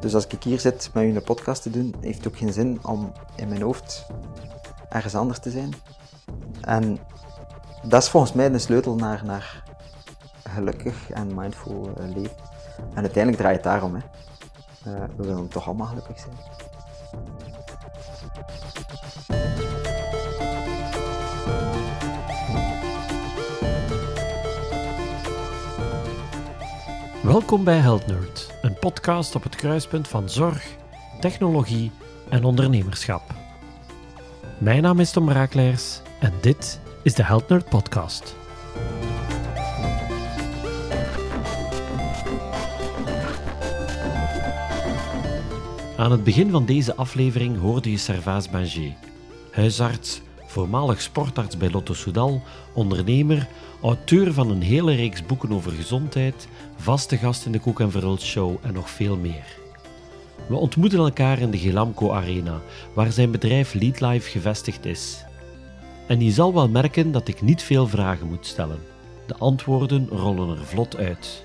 Dus als ik hier zit met u een podcast te doen, heeft het ook geen zin om in mijn hoofd ergens anders te zijn. En dat is volgens mij de sleutel naar, naar gelukkig en mindful eh, leven. En uiteindelijk draait het daarom. Hè. Uh, we willen toch allemaal gelukkig zijn. Welkom bij Health Nerd, een podcast op het kruispunt van zorg, technologie en ondernemerschap. Mijn naam is Tom Raakleers en dit is de Health Podcast. Aan het begin van deze aflevering hoorde je Servaas Banger, huisarts, voormalig sportarts bij Lotto Soudal, ondernemer, auteur van een hele reeks boeken over gezondheid, vaste gast in de Koek en Verhult Show en nog veel meer. We ontmoeten elkaar in de Gelamco Arena, waar zijn bedrijf Leadlife gevestigd is. En je zal wel merken dat ik niet veel vragen moet stellen. De antwoorden rollen er vlot uit.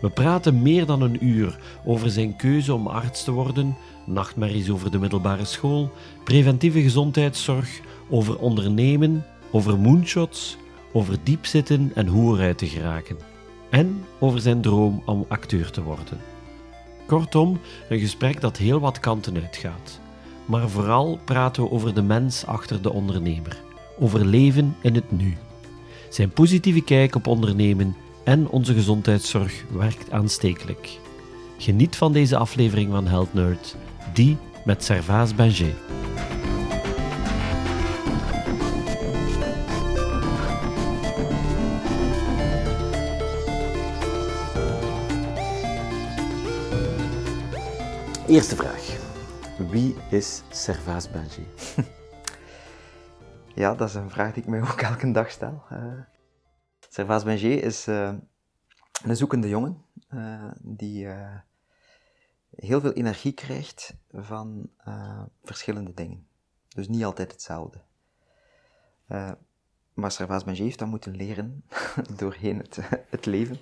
We praten meer dan een uur over zijn keuze om arts te worden, nachtmerries over de middelbare school, preventieve gezondheidszorg, over ondernemen, over moonshots, over diepzitten en hoe eruit te geraken. En over zijn droom om acteur te worden. Kortom, een gesprek dat heel wat kanten uitgaat. Maar vooral praten we over de mens achter de ondernemer, over leven in het nu. Zijn positieve kijk op ondernemen en onze gezondheidszorg werkt aanstekelijk. Geniet van deze aflevering van Health Nerd, die met Servaas Banger. Eerste vraag. Wie is Servaas Banger? ja, dat is een vraag die ik mij ook elke dag stel. Uh, Servaas Banger is uh, een zoekende jongen uh, die heel veel energie krijgt van verschillende dingen. Dus niet altijd hetzelfde. maar Servaas Banger heeft dat moeten leren doorheen het, het leven.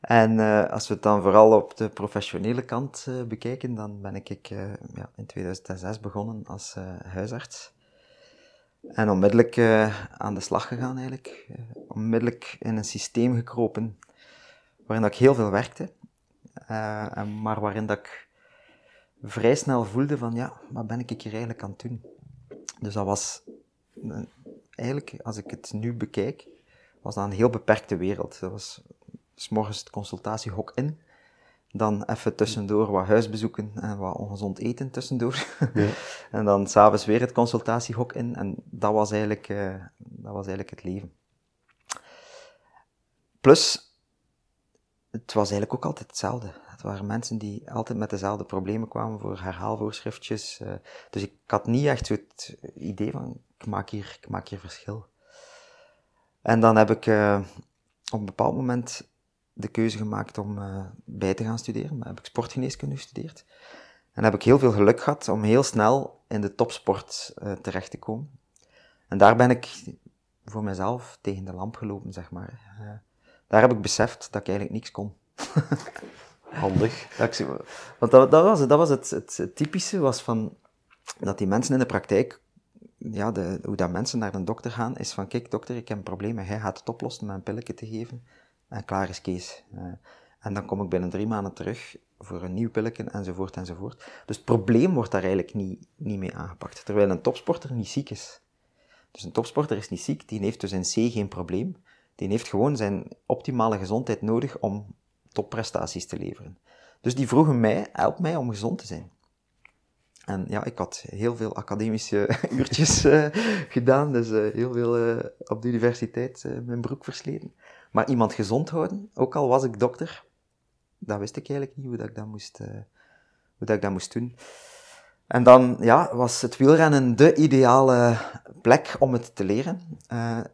En uh, als we het dan vooral op de professionele kant uh, bekijken, dan ben ik uh, ja, in 2006 begonnen als huisarts. En onmiddellijk aan de slag gegaan eigenlijk. onmiddellijk in een systeem gekropen waarin dat ik heel veel werkte. maar waarin dat ik vrij snel voelde van ja, wat ben ik hier eigenlijk aan het doen? Dus dat was eigenlijk, als ik het nu bekijk, was dat een heel beperkte wereld. Dat was s morgens het consultatiehok in. Dan even tussendoor wat huisbezoeken en wat ongezond eten tussendoor. Ja. en dan s'avonds weer het consultatiehok in. En dat was eigenlijk, uh, dat was eigenlijk het leven. Plus, het was eigenlijk ook altijd hetzelfde. Het waren mensen die altijd met dezelfde problemen kwamen voor herhaalvoorschriftjes. Uh, dus ik had niet echt zo het idee van, ik maak hier, ik maak hier verschil. En dan heb ik uh, op een bepaald moment de keuze gemaakt om uh, bij te gaan studeren. Dan heb ik sportgeneeskunde gestudeerd. En heb ik heel veel geluk gehad om heel snel in de topsport uh, terecht te komen. En daar ben ik voor mezelf tegen de lamp gelopen, zeg maar. Uh, daar heb ik beseft dat ik eigenlijk niks kon. Handig. want dat, dat, was, dat was het, het, typische, was van, dat die mensen in de praktijk, ja, de, hoe dat mensen naar een dokter gaan, is van, kijk dokter, ik heb een probleem, hij gaat het oplossen met een pilletje te geven en klaar is Kees. Uh, en dan kom ik binnen drie maanden terug voor een nieuw pilletje enzovoort enzovoort. Dus het probleem wordt daar eigenlijk niet, niet mee aangepakt. Terwijl een topsporter niet ziek is. Dus een topsporter is niet ziek, die heeft dus in C geen probleem. Die heeft gewoon zijn optimale gezondheid nodig om topprestaties te leveren. Dus die vroegen mij, help mij om gezond te zijn. En ja, ik had heel veel academische uurtjes uh, gedaan, dus uh, heel veel op de universiteit mijn broek versleten. Maar iemand gezond houden, ook al was ik dokter, dat wist ik eigenlijk niet hoe dat ik dat moest, hoe dat ik dat moest doen. En dan ja, was het wielrennen de ideale plek om het te leren.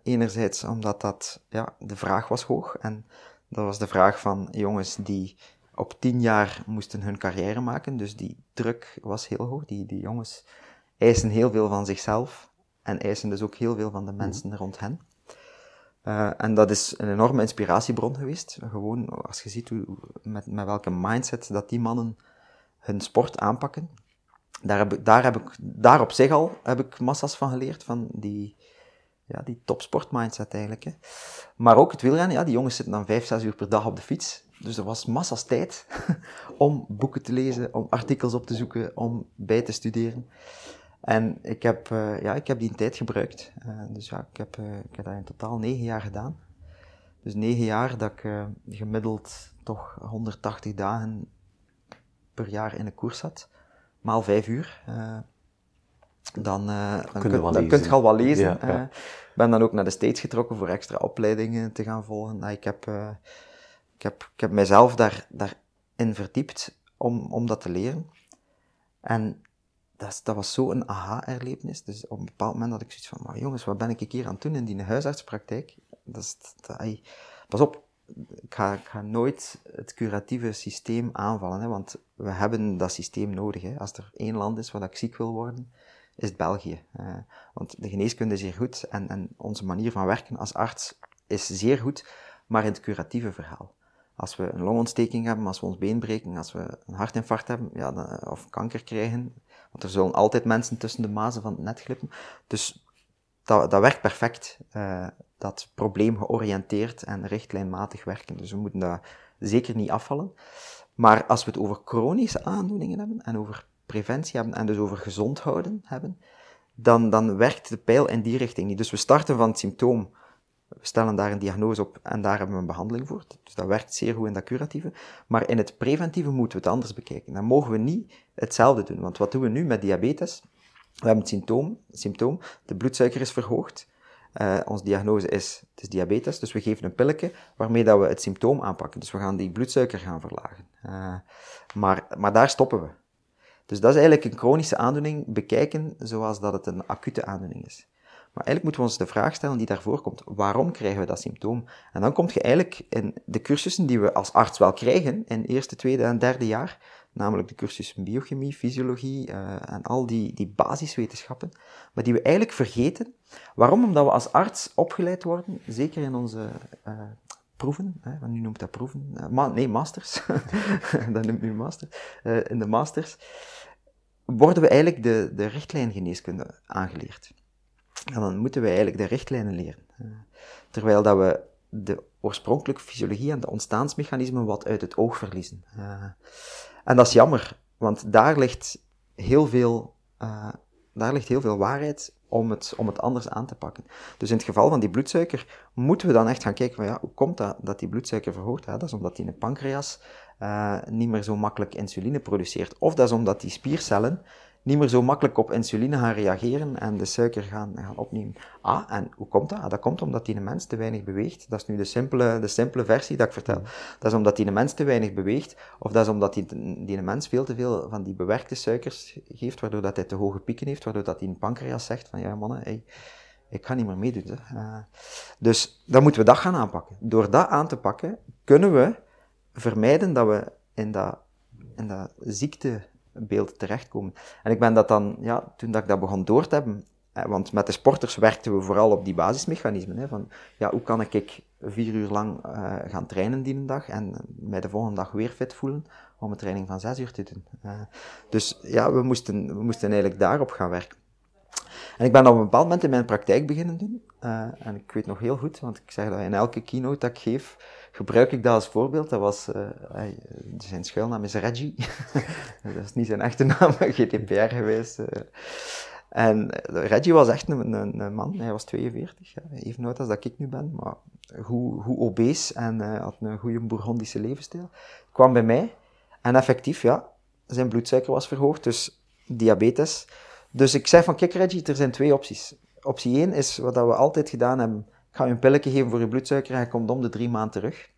enerzijds omdat dat, ja, de vraag was hoog. En dat was de vraag van jongens die op tien jaar moesten hun carrière maken, dus die druk was heel hoog. Die, die jongens eisen heel veel van zichzelf en eisen dus ook heel veel van de mhm. mensen rond hen. Uh, en dat is een enorme inspiratiebron geweest. Gewoon als je ziet hoe, met, met welke mindset dat die mannen hun sport aanpakken. Daar heb, ik, daar heb ik, op zich al heb ik massas van geleerd, van die, ja, die topsport mindset eigenlijk. Hè. Maar ook het wielrennen, ja, die jongens zitten dan vijf, zes uur per dag op de fiets. Dus er was massas tijd om boeken te lezen, om artikels op te zoeken, om bij te studeren. En ik heb, uh, ja, ik heb die tijd gebruikt. Uh, dus ja, ik heb, uh, ik heb dat in totaal negen jaar gedaan. Dus negen jaar dat ik gemiddeld toch 180 dagen per jaar in een koers zat. Maal vijf uur. dan, dan, kun, dan kun je al wat lezen. Ik ja, ben dan ook naar de States getrokken voor extra opleidingen te gaan volgen. Nou, ik, heb, ik, heb, ik heb mijzelf daar, daarin verdiept om, om dat te leren. En dat, dat was zo'n aha-erlevenis. Dus op een bepaald moment had ik zoiets van, maar jongens, wat ben ik hier aan het doen in die huisartspraktijk? Dat is, pas op, ik ga, nooit het curatieve systeem aanvallen, hè, want we hebben dat systeem nodig. Hè. Als er één land is waar ik ziek wil worden, is het België. Uh, want de geneeskunde is zeer goed en, en onze manier van werken als arts is zeer goed, maar in het curatieve verhaal. Als we een longontsteking hebben, als we ons been breken, als we een hartinfarct hebben, ja, of kanker krijgen, want er zullen altijd mensen tussen de mazen van het net glippen. Dus dat, dat werkt perfect. Uh, dat probleemgeoriënteerd en richtlijnmatig werken. Dus we moeten dat zeker niet afvallen. Maar als we het over chronische aandoeningen hebben en over preventie hebben en dus over gezond houden hebben, dan, dan werkt de pijl in die richting niet. Dus we starten van het symptoom we stellen daar een diagnose op en daar hebben we een behandeling voor. Dus dat werkt zeer goed in dat curatieve. Maar in het preventieve moeten we het anders bekijken. Dan mogen we niet hetzelfde doen. Want wat doen we nu met diabetes? We hebben het symptoom, symptoom de bloedsuiker is verhoogd. Uh, onze diagnose is, het is diabetes, dus we geven een pilletje waarmee dat we het symptoom aanpakken. Dus we gaan die bloedsuiker gaan verlagen. Uh, maar, maar daar stoppen we. Dus dat is eigenlijk een chronische aandoening bekijken zoals dat het een acute aandoening is. Maar eigenlijk moeten we ons de vraag stellen die daarvoor komt. Waarom krijgen we dat symptoom? En dan kom je eigenlijk in de cursussen die we als arts wel krijgen in eerste, tweede en derde jaar, namelijk de cursussen biochemie, fysiologie uh, en al die, die basiswetenschappen, maar die we eigenlijk vergeten. Waarom? Omdat we als arts opgeleid worden, zeker in onze uh, proeven, hè, want nu noemt dat proeven, ma nee, masters, dat noemt nu master, in de masters, worden we eigenlijk de, de richtlijngeneeskunde aangeleerd. En dan moeten wij eigenlijk de richtlijnen leren. Eh, terwijl dat we de oorspronkelijke fysiologie en de ontstaansmechanismen wat uit het oog verliezen. Uh, en dat is jammer, want daar ligt heel veel, uh, daar ligt heel veel waarheid om het, om het anders aan te pakken. Dus in het geval van die bloedsuiker moeten we dan echt gaan kijken van ja, hoe komt dat dat die bloedsuiker verhoogt? Dat is omdat die in de pancreas niet meer zo makkelijk insuline produceert. Of dat is omdat die spiercellen niet meer zo makkelijk op insuline gaan reageren en de suiker gaan, gaan opnemen. Ah, en hoe komt dat? Ah, dat komt omdat die mens te weinig beweegt. Dat is nu de simpele, de simpele versie dat ik vertel. Dat is omdat die mens te weinig beweegt, of dat is omdat die, die mens veel te veel van die bewerkte suikers geeft, waardoor dat hij te hoge pieken heeft, waardoor dat die pancreas zegt van, ja mannen, hey, ik ga niet meer meedoen. Uh, dus dan moeten we dat gaan aanpakken. Door dat aan te pakken, kunnen we vermijden dat we in dat, in dat ziekte beeld terechtkomen. En ik ben dat dan, ja, toen dat ik dat begon door te hebben, want met de sporters werkten we vooral op die basismechanismen. Hè, van, ja, hoe kan ik vier uur lang uh, gaan trainen die dag en mij de volgende dag weer fit voelen om een training van zes uur te doen. Uh, dus ja, we moesten, we moesten eigenlijk daarop gaan werken. En ik ben op een bepaald moment in mijn praktijk beginnen doen. Uh, en ik weet nog heel goed, want ik zeg dat in elke keynote dat ik geef, gebruik ik dat als voorbeeld. Dat was, uh, zijn schuilnaam is Reggie. dat is niet zijn echte naam, GDPR geweest. Uh. En Reggie was echt een, een, man, hij was 42, even oud als dat ik nu ben, maar hoe, hoe obese en had een goede Bourgondische levensstijl. Kwam bij mij en effectief, ja, zijn bloedsuiker was verhoogd, dus diabetes. Dus ik zei van, kijk Reggie, er zijn twee opties. Optie 1 is wat we altijd gedaan hebben. Ga je een pilletje geven voor je bloedsuiker en hij komt om de drie maanden terug.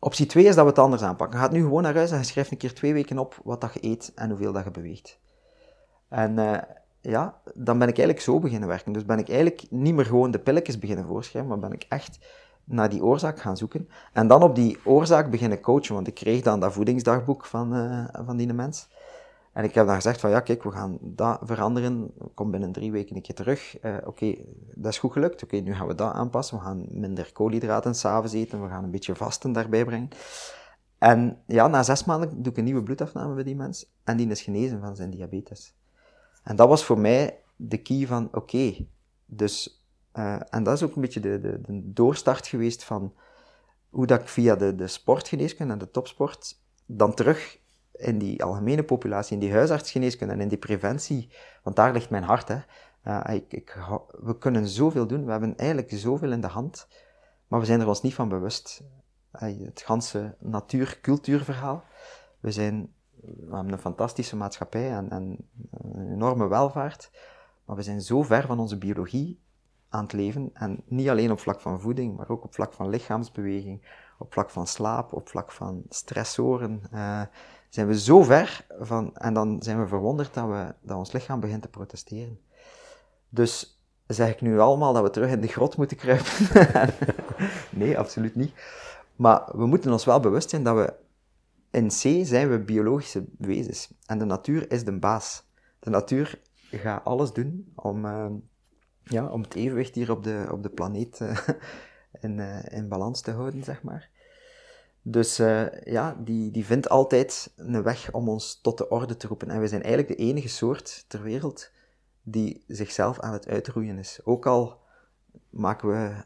Optie 2 is dat we het anders aanpakken. Je gaat nu gewoon naar huis en je schrijft een keer twee weken op wat dat je eet en hoeveel dat je beweegt. En uh, ja, dan ben ik eigenlijk zo beginnen werken. Dus ben ik eigenlijk niet meer gewoon de pilletjes beginnen voorschrijven, maar ben ik echt naar die oorzaak gaan zoeken. En dan op die oorzaak beginnen coachen, want ik kreeg dan dat voedingsdagboek van, uh, van die mens. En ik heb dan gezegd van, ja, kijk, we gaan dat veranderen. Kom binnen drie weken een keer terug. Uh, Oké, dat is goed gelukt. Oké, nu gaan we dat aanpassen. We gaan minder koolhydraten s'avonds eten. We gaan een beetje vasten daarbij brengen. En ja, na zes maanden doe ik een nieuwe bloedafname bij die mens. En die is genezen van zijn diabetes. En dat was voor mij de key van, oké, dus, uh, en dat is ook een beetje de, de, de, doorstart geweest van hoe dat ik via de, de sportgeneeskunde en de topsport dan terug in die algemene populatie, in die huisartsgeneeskunde en in die preventie, want daar ligt mijn hart. Hè. Ik, ik, we kunnen zoveel doen, we hebben eigenlijk zoveel in de hand, maar we zijn er ons niet van bewust. Het ganse natuur-cultuurverhaal. We, zijn, we hebben een fantastische maatschappij en, en, een enorme welvaart, maar we zijn zo ver van onze biologie aan het leven. En niet alleen op vlak van voeding, maar ook op vlak van lichaamsbeweging, op vlak van slaap, op vlak van stressoren. Uh, zijn we zo ver van, en dan zijn we verwonderd dat, we, dat ons lichaam begint te protesteren. Dus zeg ik nu allemaal dat we terug in de grot moeten kruipen? nee, absoluut niet. Maar we moeten ons wel bewust zijn dat we in C zijn we biologische wezens. En de natuur is de baas. De natuur gaat alles doen om, uh, ja, om het evenwicht hier op de, op de planeet uh, in, uh, in balans te houden, zeg maar. Dus uh, ja, die, die vindt altijd een weg om ons tot de orde te roepen. En we zijn eigenlijk de enige soort ter wereld die zichzelf aan het uitroeien is. Ook al maken we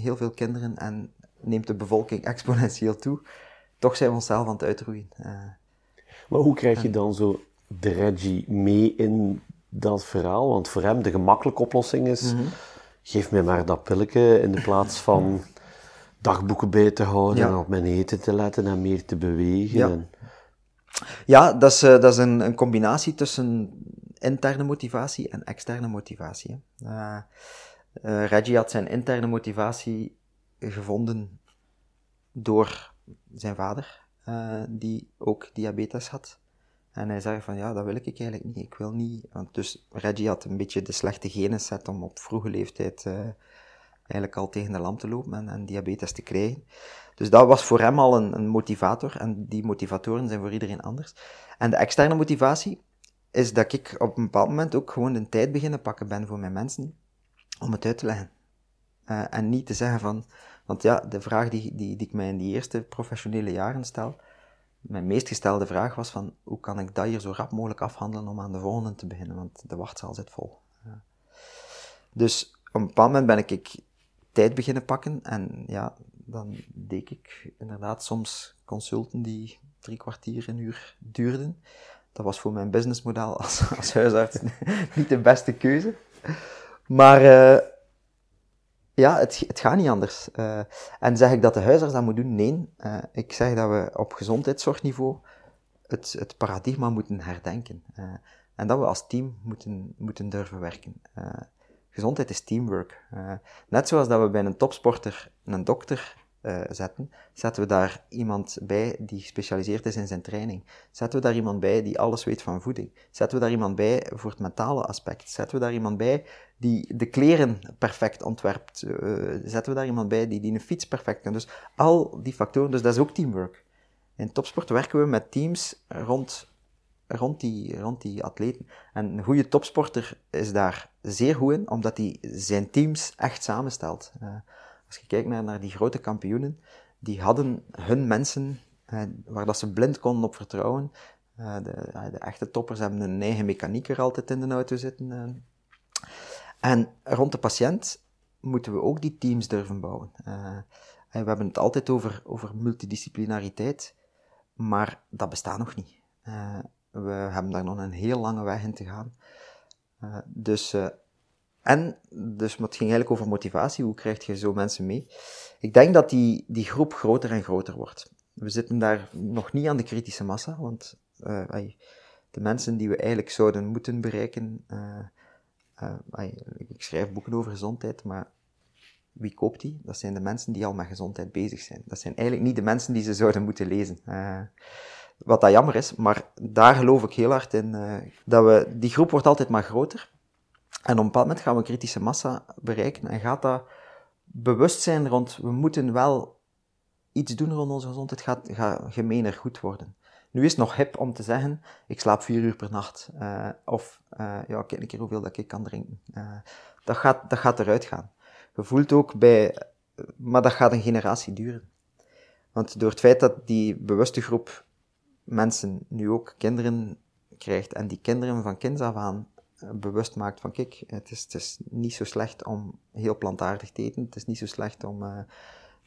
heel veel kinderen en neemt de bevolking exponentieel toe, toch zijn we onszelf aan het uitroeien. Uh, maar hoe krijg je dan zo de Reggie mee in dat verhaal? Want voor hem de gemakkelijke oplossing is, mm -hmm. geef mij maar dat pilletje in de plaats van dagboeken bij te houden en op mijn eten te letten en meer te bewegen. Ja, en... ja dat is, uh, dat is een, een, combinatie tussen interne motivatie en externe motivatie. Uh, uh, Reggie had zijn interne motivatie gevonden door zijn vader, die ook diabetes had. En hij zei van, ja, dat wil ik eigenlijk niet. Ik wil niet... Want dus Reggie had een beetje de slechte genen set om op vroege leeftijd eigenlijk al tegen de lamp te lopen en, en, diabetes te krijgen. Dus dat was voor hem al een, een, motivator en die motivatoren zijn voor iedereen anders. En de externe motivatie is dat ik op een bepaald moment ook gewoon de tijd beginnen pakken ben voor mijn mensen om het uit te leggen. Uh, en niet te zeggen van, want ja, de vraag die, die, die ik mij in die eerste professionele jaren stel, mijn meest gestelde vraag was van, hoe kan ik dat hier zo rap mogelijk afhandelen om aan de volgende te beginnen, want de wachtzaal zit vol. Dus op een bepaald moment ben ik tijd beginnen pakken. En ja, dan deed ik inderdaad soms consulten die drie kwartier, een uur duurden. Dat was voor mijn businessmodel als, als huisarts niet de beste keuze. Maar uh, ja, het, het gaat niet anders. Uh, en zeg ik dat de huisarts dat moet doen? Nee. Uh, ik zeg dat we op gezondheidszorgniveau het, het paradigma moeten herdenken. en dat we als team moeten, moeten durven werken. Gezondheid is teamwork. Uh, net zoals dat we bij een topsporter een dokter uh, zetten, zetten we daar iemand bij die gespecialiseerd is in zijn training. Zetten we daar iemand bij die alles weet van voeding. Zetten we daar iemand bij voor het mentale aspect. Zetten we daar iemand bij die de kleren perfect ontwerpt. Uh, zetten we daar iemand bij die, die een fiets perfect kan. Dus al die factoren, dus dat is ook teamwork. In topsport werken we met teams rond rond die, rond die atleten. En een goede topsporter is daar zeer goed in, omdat hij zijn teams echt samenstelt. Uh, als je kijkt naar, naar die grote kampioenen, die hadden hun mensen uh, waar dat ze blind konden op vertrouwen. Uh, de, de, echte toppers hebben een eigen mechanieker altijd in de auto zitten. En rond de patiënt moeten we ook die teams durven bouwen. en we hebben het altijd over, over multidisciplinariteit, maar dat bestaat nog niet. We hebben daar nog een heel lange weg in te gaan. Uh, dus, uh, en, dus het ging eigenlijk over motivatie. Hoe krijg je zo mensen mee? Ik denk dat die, die groep groter en groter wordt. We zitten daar nog niet aan de kritische massa, want uh, de mensen die we eigenlijk zouden moeten bereiken. ik schrijf boeken over gezondheid, maar wie koopt die? Dat zijn de mensen die al met gezondheid bezig zijn. Dat zijn eigenlijk niet de mensen die ze zouden moeten lezen. Wat dat jammer is, maar daar geloof ik heel hard in. Uh, dat we, die groep wordt altijd maar groter. En op een bepaald moment gaan we kritische massa bereiken en gaat dat bewustzijn rond, we moeten wel iets doen rond onze gezondheid, gaat, gaat gemeener goed worden. Nu is het nog hip om te zeggen, ik slaap vier uur per nacht. Uh, of, uh, ja, kijk een keer hoeveel dat ik kan drinken. Dat, gaat, dat gaat eruit gaan. Je voelt ook bij, maar dat gaat een generatie duren. Want door het feit dat die bewuste groep mensen nu ook kinderen krijgt en die kinderen van kinds af aan bewust maakt van kijk, het is, het is niet zo slecht om heel plantaardig te eten, het is niet zo slecht om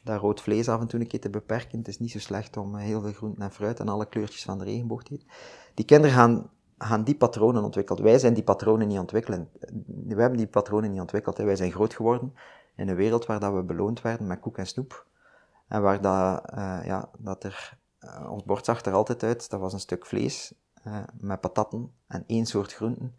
dat rood vlees af en toe een keer te beperken. Het is niet zo slecht om heel veel groenten en fruit en alle kleurtjes van de regenboog te eten. Die kinderen gaan, gaan die patronen ontwikkelen. Wij zijn die patronen niet ontwikkelen. We hebben die patronen niet ontwikkeld. Wij zijn groot geworden in een wereld waar dat we beloond werden met koek en snoep. En waar dat, uh, ja, dat er, uh, ons bord zag er altijd uit, dat was een stuk vlees uh, met patatten en één soort groenten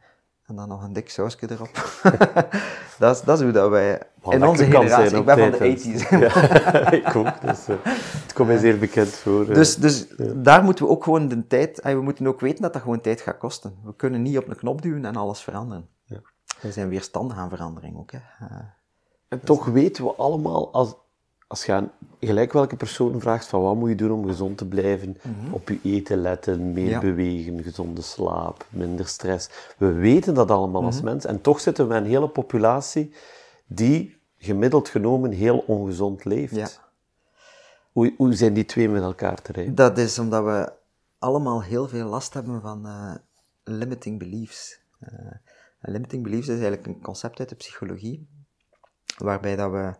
en dan nog een dik sausje erop. dat, is, dat is hoe dat wij... in onze generatie, ik ben van de 80s. ja, ik ook, dus uh, het komt mij zeer bekend voor. Uh, dus dus ja. daar moeten we ook gewoon de tijd... En we moeten ook weten dat dat gewoon tijd gaat kosten. We kunnen niet op een knop duwen en alles veranderen. Ja. We zijn weerstandig aan verandering ook. Hè. Uh, en toch weten we allemaal, als, als je aan gelijk welke persoon vraagt van wat moet je doen om gezond te blijven, mm -hmm. op je eten letten, meer ja. bewegen, gezonde slaap, minder stress. We weten dat allemaal mm -hmm. als mens en toch zitten we met een hele populatie die gemiddeld genomen heel ongezond leeft. Ja. Hoe, hoe zijn die twee met elkaar te rijden? Dat is omdat we allemaal heel veel last hebben van uh, limiting beliefs. Uh, limiting beliefs is eigenlijk een concept uit de psychologie, waarbij dat we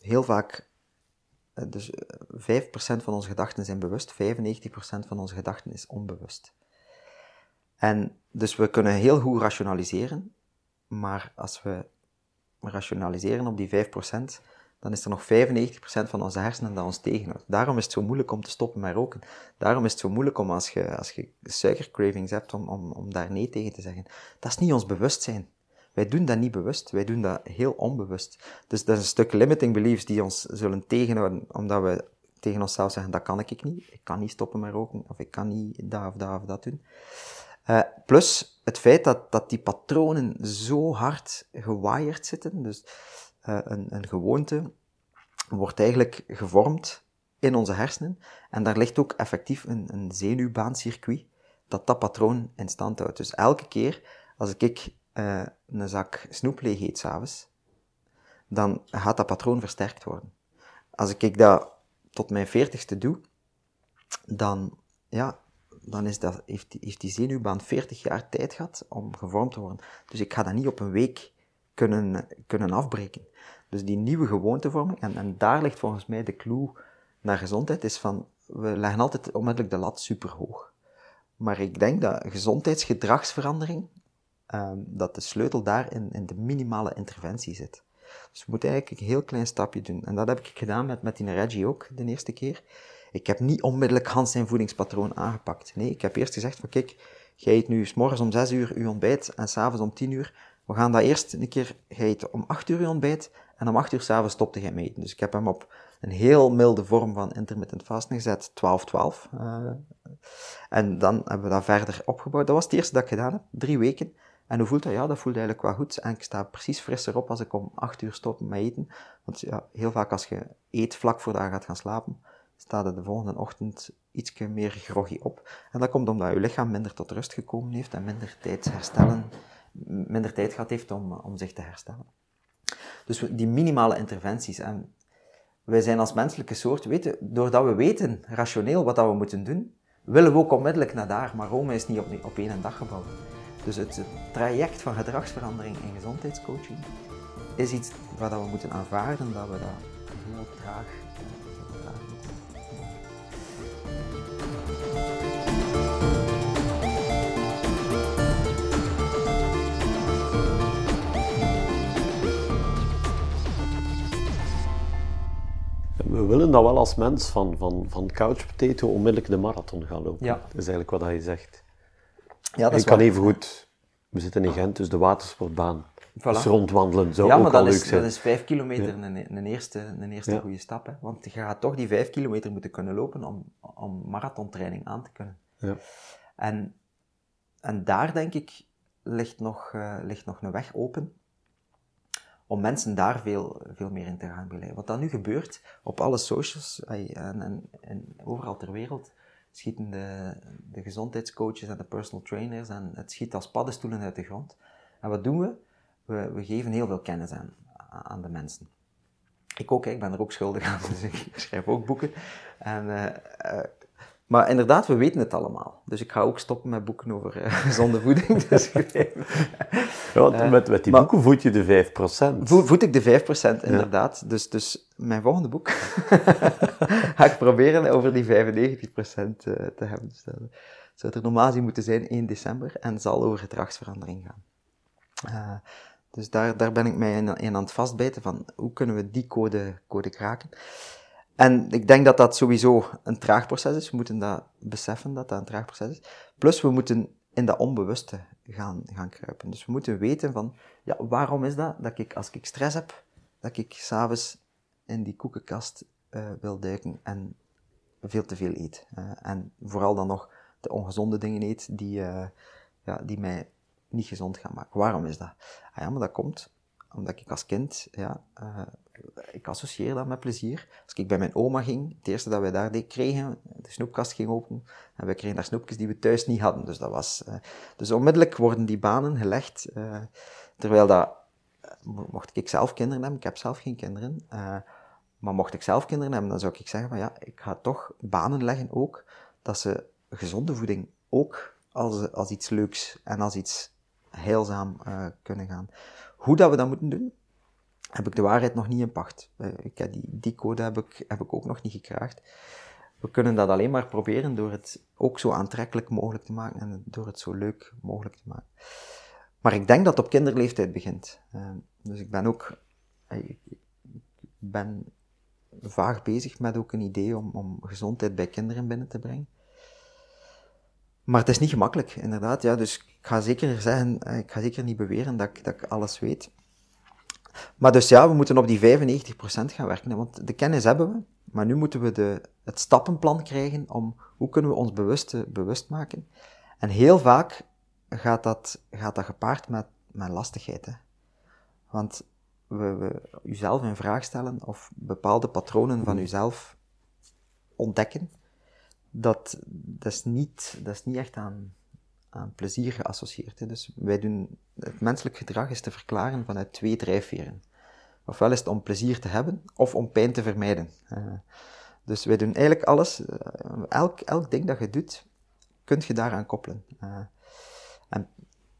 heel vaak dus 5% van onze gedachten zijn bewust, 95% van onze gedachten is onbewust. En dus we kunnen heel goed rationaliseren, maar als we rationaliseren op die 5%, dan is er nog 95% van onze hersenen dat ons tegenhoudt. Daarom is het zo moeilijk om te stoppen met roken. Daarom is het zo moeilijk om als je, als je suikercravings hebt, om, om, om daar nee tegen te zeggen. Dat is niet ons bewustzijn. Wij doen dat niet bewust, wij doen dat heel onbewust. Dus dat is een stuk limiting beliefs die ons zullen tegenhouden, omdat we tegen onszelf zeggen, dat kan ik niet, ik kan niet stoppen met roken, of ik kan niet dat of dat of dat doen. Uh, plus het feit dat, dat die patronen zo hard gewired zitten, dus uh, een, een gewoonte wordt eigenlijk gevormd in onze hersenen, en daar ligt ook effectief een, een zenuwbaancircuit dat dat patroon in stand houdt. Dus elke keer als ik uh, een zak snoep leeg eet s'avonds, dan gaat dat patroon versterkt worden. Als ik dat tot mijn veertigste doe, dan, ja, dan is dat, heeft, heeft die zenuwbaan 40 jaar tijd gehad om gevormd te worden. Dus ik ga dat niet op een week kunnen, kunnen afbreken. Dus die nieuwe gewoontevorming, en, en daar ligt volgens mij de clue naar gezondheid, is van, we leggen altijd onmiddellijk de lat super hoog. Maar ik denk dat gezondheidsgedragsverandering um, dat de sleutel daar in, in, de minimale interventie zit. Dus we moeten eigenlijk een heel klein stapje doen. En dat heb ik gedaan met, met die Reggie ook, de eerste keer. Ik heb niet onmiddellijk Hans zijn voedingspatroon aangepakt. Nee, ik heb eerst gezegd van kijk, jij eet nu s morgens om 6 uur je ontbijt en s'avonds om 10 uur. We gaan dat eerst een keer, jij eet om 8 uur je ontbijt en om 8 uur s'avonds stopte jij met eten. Dus ik heb hem op een heel milde vorm van intermittent fasting gezet, 12-12. Uh, en dan hebben we dat verder opgebouwd. Dat was het eerste dat ik gedaan heb, drie weken. En hoe voelt dat? Ja, dat voelt eigenlijk wel goed. En ik sta precies frisser op als ik om 8 uur stop met eten. Want ja, heel vaak als je eet vlak voordat je gaat gaan slapen, staat er de volgende ochtend iets meer groggy op. En dat komt omdat je lichaam minder tot rust gekomen heeft en minder tijd herstellen, minder tijd gehad heeft om, om zich te herstellen. Dus die minimale interventies. En wij zijn als menselijke soort, weten, doordat we weten rationeel wat dat we moeten doen, willen we ook onmiddellijk naar daar. Maar Rome is niet op, op één dag gebouwd. Dus het traject van gedragsverandering en gezondheidscoaching is iets waar we moeten aanvaarden dat we dat heel traag, moeten We willen dat wel als mens van, van, van couch potato onmiddellijk de marathon gaan lopen. Ja. Dat is eigenlijk wat je zegt. Ja, dat is kan even goed. We zitten in Gent, dus de watersportbaan. Voilà. Dus rondwandelen zou ja, ook al leuk is, zijn. dat is vijf kilometer ja. een, een, eerste, een eerste ja. goede stap. Hè? Want je gaat toch die vijf kilometer moeten kunnen lopen om, om marathontraining aan te kunnen. Ja. En, en daar denk ik ligt nog, uh, ligt nog een weg open om mensen daar veel, veel meer in te gaan begeleiden. Wat dan nu gebeurt op alle socials en, en, en overal ter wereld, schieten de, de gezondheidscoaches en de personal trainers en het schiet als paddenstoelen uit de grond. En wat doen we? We, we geven heel veel kennis aan, aan de mensen. Ik ook, ik ben er ook schuldig aan, dus ik schrijf ook boeken. En, uh, maar inderdaad, we weten het allemaal. Dus ik ga ook stoppen met boeken over uh, gezonde voeding. Dus ja, met, met die boeken voed je de 5%. Vo, voed ik de 5%, inderdaad. Dus, dus mijn volgende boek ga ik proberen over die 95% te hebben. Dus dat zou er normaal zien moeten zijn 1 december en zal over gedragsverandering gaan. Dus daar, daar ben ik mij in, in aan het vastbijten van hoe kunnen we die code, code kraken. En ik denk dat dat sowieso een traag proces is. We moeten dat beseffen dat dat een traag proces is. Plus we moeten in dat onbewuste gaan, gaan kruipen. Dus we moeten weten van, ja, waarom is dat? Dat ik, als ik stress heb, dat ik s'avonds in die koekenkast uh, wil duiken en veel te veel eet. Uh, en vooral dan nog de ongezonde dingen eet die, uh, ja, die mij niet gezond gaan maken. Waarom is dat? Ah ja, maar dat komt omdat ik als kind, ja, ik associeer dat met plezier. Als ik bij mijn oma ging, het eerste dat wij daar kregen, de snoepkast ging open en we kregen daar snoepjes die we thuis niet hadden. Dus dat was, uh, dus onmiddellijk worden die banen gelegd, uh, terwijl dat, mocht ik zelf kinderen hebben, ik heb zelf geen kinderen, maar mocht ik zelf kinderen hebben, dan zou ik zeggen van ja, ik ga toch banen leggen ook, dat ze gezonde voeding ook als, als iets leuks en als iets heilzaam kunnen gaan. Hoe dat we dat moeten doen, heb ik de waarheid nog niet in pacht. Uh, ik, die, die code heb ik, heb ik ook nog niet gekraagd. We kunnen dat alleen maar proberen door het ook zo aantrekkelijk mogelijk te maken en door het zo leuk mogelijk te maken. Maar ik denk dat het op kinderleeftijd begint. Uh, dus ik ben ook, ik ben vaag bezig met ook een idee om, om gezondheid bij kinderen binnen te brengen. Maar het is niet gemakkelijk, inderdaad. Ja, dus ik ga zeker zeggen, eh, ik ga zeker niet beweren dat ik, dat ik alles weet. Maar dus ja, we moeten op die 95% gaan werken. Want de kennis hebben we, maar nu moeten we de, het stappenplan krijgen om hoe kunnen we ons bewust, bewust maken. En heel vaak gaat dat, gaat dat gepaard met, met lastigheid. Hè? Want we, we uzelf een vraag stellen of bepaalde patronen van uzelf ontdekken dat, dat, is, niet, dat is niet echt aan, aan plezier geassocieerd. Hè. Dus wij doen, het menselijk gedrag is te verklaren vanuit twee drijfveren. Ofwel is het om plezier te hebben, of om pijn te vermijden. Uh, dus wij doen eigenlijk alles, uh, elk, elk ding dat je doet, kun je daaraan koppelen. Uh, en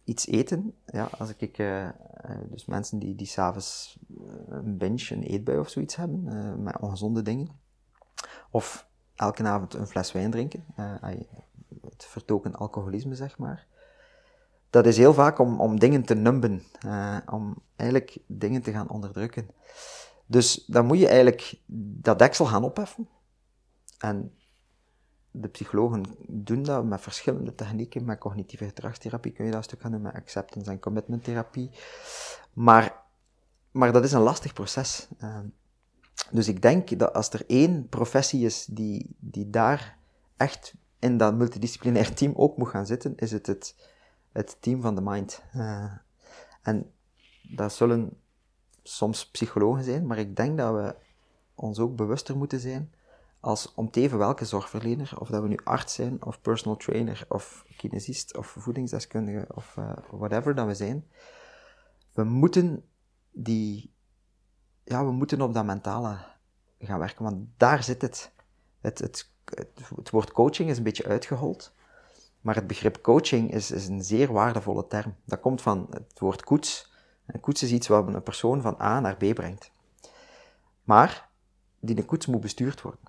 iets eten, ja, als ik, dus mensen die, die s'avonds een binge, een eetbui of zoiets hebben, met ongezonde dingen, of elke avond een fles wijn drinken, het vertoken alcoholisme, zeg maar. Dat is heel vaak om, om dingen te numben, uh, om eigenlijk dingen te gaan onderdrukken. Dus dan moet je eigenlijk dat deksel gaan opheffen. En de psychologen doen dat met verschillende technieken. Met cognitieve gedragstherapie kun je dat een stuk gaan doen, met acceptance en commitment therapie. Maar, maar dat is een lastig proces. Uh, dus ik denk dat als er één professie is die, die daar echt in dat multidisciplinair team ook moet gaan zitten, is het het, het team van de mind. Uh, en dat zullen soms psychologen zijn, maar ik denk dat we ons ook bewuster moeten zijn als om te even welke zorgverlener, of dat we nu arts zijn, of personal trainer, of kinesist, of voedingsdeskundige, of uh, whatever dat we zijn, we moeten die ja, we moeten op dat mentale gaan werken, want daar zit het. Het, het, het, woord coaching is een beetje uitgehold, maar het begrip coaching is, is een zeer waardevolle term. Dat komt van het woord koets. En koets is iets wat een persoon van A naar B brengt. Maar die de koets moet bestuurd worden.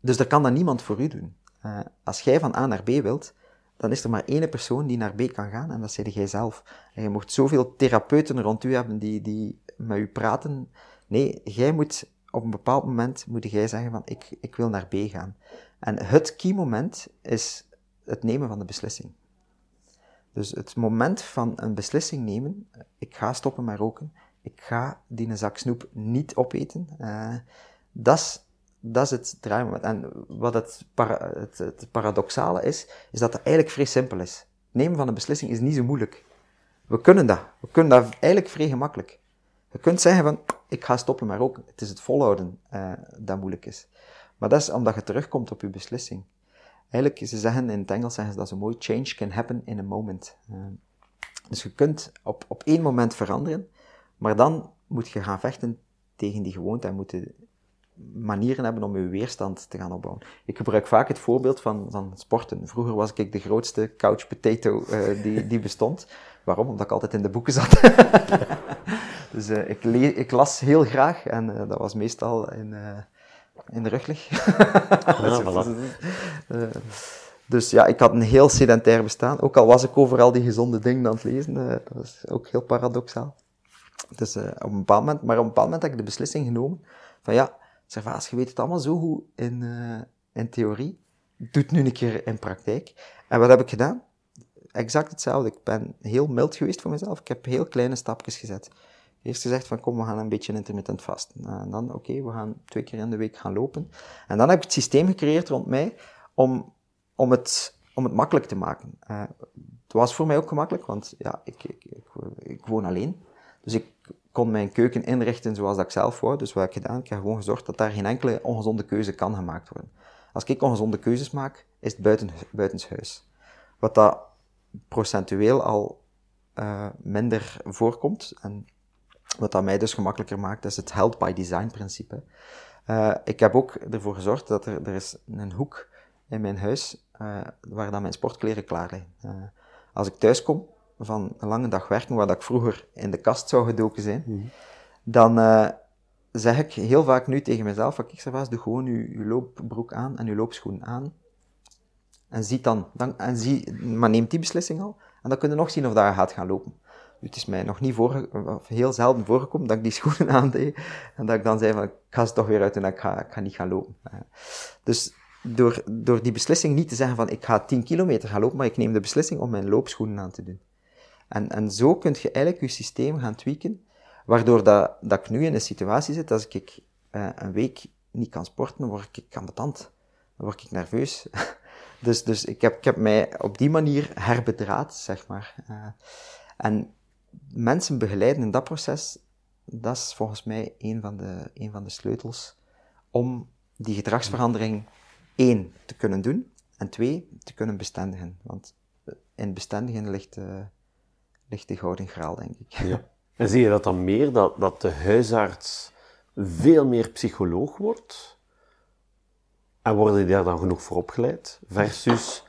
Dus er kan dat niemand voor u doen. Uh, als jij van A naar B wilt, dan is er maar één persoon die naar B kan gaan en dat is jij zelf. En je mocht zoveel therapeuten rond u hebben die, die met u praten. Nee, jij moet op een bepaald moment moet jij zeggen van ik, ik wil naar B gaan. En het key moment is het nemen van de beslissing. Dus het moment van een beslissing nemen, ik ga stoppen met roken, ik ga die zak snoep niet opeten, uh, dat is het draaimoment. En wat het, het, paradoxale is, is dat het eigenlijk vrij simpel is. Nemen van een beslissing is niet zo moeilijk. We kunnen dat. We kunnen dat eigenlijk vrij gemakkelijk. Je kunt zeggen van, ik ga stoppen met roken. Het is het volhouden uh, dat moeilijk is. Maar dat is omdat je terugkomt op je beslissing. Eigenlijk, ze zeggen in het Engels zeggen ze dat zo mooi, change can happen in a moment. Uh, dus je kunt op, op één moment veranderen, maar dan moet je gaan vechten tegen die gewoonte en moet je manieren hebben om je weerstand te gaan opbouwen. Ik gebruik vaak het voorbeeld van, van sporten. Vroeger was ik de grootste couch potato uh, die, die bestond. Waarom? Omdat ik altijd in de boeken zat. dus uh, ik, ik, las heel graag en dat was meestal in, in de ruglig. ja, voilà. dus ja, ik had een heel sedentair bestaan. Ook al was ik overal die gezonde dingen aan het lezen. dat is ook heel paradoxaal. Dus op een bepaald moment, maar op een bepaald moment heb ik de beslissing genomen van ja, Servaas, je weet het allemaal zo goed in, uh, in theorie. Doe het nu een keer in praktijk. En wat heb ik gedaan? Exact hetzelfde. Ik ben heel mild geweest voor mezelf. Ik heb heel kleine stapjes gezet. Eerst gezegd van kom, we gaan een beetje intermittent vast. En dan, oké, we gaan twee keer in de week gaan lopen. En dan heb ik het systeem gecreëerd rond mij om, om, het, om het makkelijk te maken. Uh, het was voor mij ook gemakkelijk, want ja, ik, ik, ik, ik woon alleen. Dus ik kon mijn keuken inrichten zoals dat ik zelf wou. Dus wat heb ik gedaan? Ik heb gewoon gezorgd dat daar geen enkele ongezonde keuze kan gemaakt worden. Als ik ongezonde keuzes maak, is het buiten, buitenshuis. Wat dat procentueel al uh, minder voorkomt. En wat dat mij dus gemakkelijker maakt, is het help by design principe. Uh, ik heb ook ervoor gezorgd dat er, er is een hoek in mijn huis uh, waar dan mijn sportkleren klaar liggen. als ik thuis kom, van een lange dag werken, waar dat ik vroeger in de kast zou gedoken zijn, mhm. dan zeg ik heel vaak nu tegen mezelf, van kijk Servaas, doe gewoon je, je loopbroek aan en je loopschoen aan. En zie dan, dan en zie, maar neem die beslissing al, en dan kun je nog zien of dat je gaat gaan lopen. Het is mij nog niet voor, of heel zelden voorgekomen dat ik die schoenen aandeed en dat ik dan zei van, ik ga ze toch weer uit en ik ga, ik ga niet gaan lopen. Dus door, door die beslissing niet te zeggen van, ik ga 10 kilometer gaan lopen, maar ik neem de beslissing om mijn loopschoenen aan te doen. En, en zo kun je eigenlijk je systeem gaan tweaken, waardoor dat, dat ik nu in een situatie zit, als ik uh, een week niet kan sporten, word ik ambetant. Dan word ik nerveus. dus dus ik, heb, ik heb mij op die manier herbedraad, zeg maar. Uh, en mensen begeleiden in dat proces, dat is volgens mij een van de, een van de sleutels om die gedragsverandering één, te kunnen doen, en twee, te kunnen bestendigen. Want in bestendigen ligt... Uh, ligt de gouden graal, denk ik. Ja. En zie je dat dan meer, dat, dat de huisarts veel meer psycholoog wordt? En worden die daar dan genoeg voor opgeleid? Versus,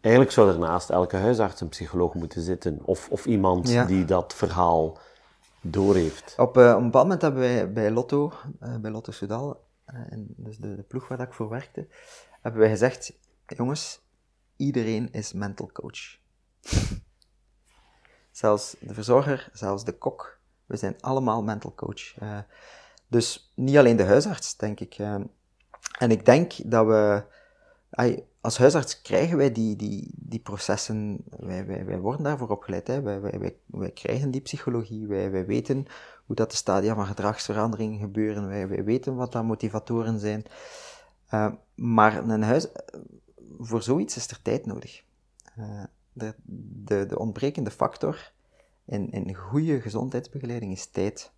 eigenlijk zou er naast elke huisarts een psycholoog moeten zitten. Of, of iemand die dat verhaal doorheeft. Op, uh, op een bepaald moment hebben wij bij Lotto, uh, bij Lotto Soudal, uh, dus de, de, ploeg waar ik voor werkte, hebben wij gezegd, jongens, iedereen is mental coach. Zelfs de verzorger, zelfs de kok. We zijn allemaal mental coach. Dus niet alleen de huisarts, denk ik. En ik denk dat we, als huisarts krijgen wij die, die, die processen, wij, wij, wij worden daarvoor opgeleid. Hè. Wij, wij, wij, krijgen die psychologie, wij, wij weten hoe dat de stadia van gedragsverandering gebeuren, wij, wij weten wat dat motivatoren zijn. Uh, maar een huis, voor zoiets is er tijd nodig de, de, de ontbrekende factor in, in goede gezondheidsbegeleiding is tijd.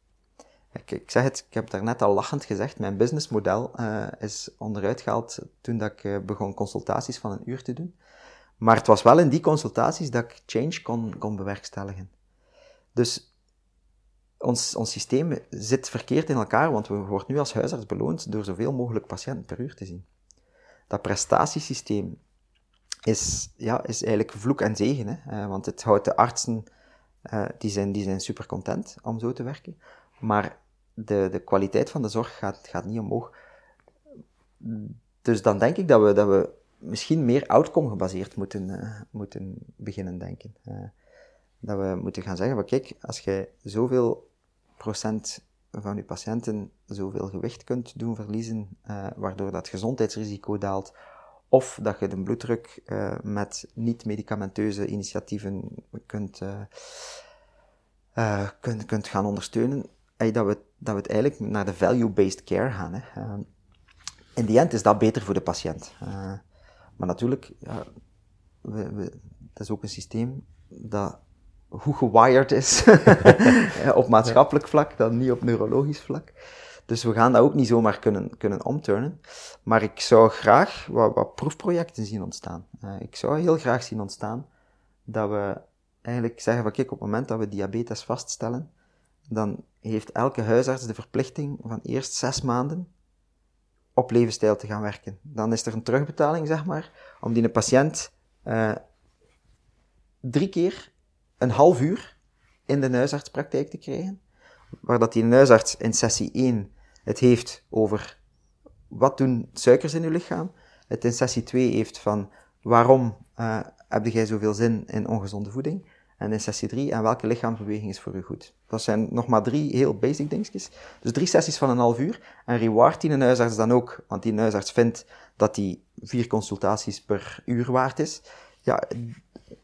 Ik, ik zeg het, ik heb daarnet al lachend gezegd, mijn businessmodel uh, is onderuit gehaald toen dat ik uh, begon consultaties van een uur te doen. Maar het was wel in die consultaties dat ik change kon, kon bewerkstelligen. Dus ons, ons systeem zit verkeerd in elkaar, want we worden nu als huisarts beloond door zoveel mogelijk patiënten per uur te zien. Dat prestatiesysteem is, ja, is eigenlijk vloek en zegen. Hè? Uh, want het houdt de artsen, die, zijn, die zijn super content om zo te werken. Maar de, de kwaliteit van de zorg gaat, gaat niet omhoog. Dus dan denk ik dat we, dat we misschien meer outcome gebaseerd moeten, uh, moeten beginnen denken. dat we moeten gaan zeggen, kijk, als jij zoveel procent van je patiënten zoveel gewicht kunt doen verliezen, waardoor dat gezondheidsrisico daalt, of dat je de bloeddruk met niet-medicamenteuze initiatieven kunt, kunt, kunt gaan ondersteunen. Dat, we, dat we het eigenlijk naar de value-based care gaan. Hè. in die end is dat beter voor de patiënt. maar natuurlijk, ja, we, we, dat is ook een systeem dat goed gewired is op maatschappelijk vlak, dan niet op neurologisch vlak. Dus we gaan dat ook niet zomaar kunnen, kunnen omturnen. Maar ik zou graag wat, wat proefprojecten zien ontstaan. Uh, ik zou heel graag zien ontstaan dat we eigenlijk zeggen van kijk, op het moment dat we diabetes vaststellen, dan heeft elke huisarts de verplichting van eerst zes maanden op levensstijl te gaan werken. Dan is er een terugbetaling, zeg maar, om die patiënt uh, drie keer een half uur in de huisartspraktijk te krijgen, waar dat die huisarts in sessie 1 het heeft over wat doen suikers in uw lichaam, het in sessie 2 heeft van waarom uh, heb jij zoveel zin in ongezonde voeding, en in sessie 3, en welke lichaamsbeweging is voor u goed? Dat zijn nog maar drie heel basic dingetjes. Dus drie sessies van een half uur. En reward die een huisarts dan ook, want die huisarts vindt dat die vier consultaties per uur waard is. Ja,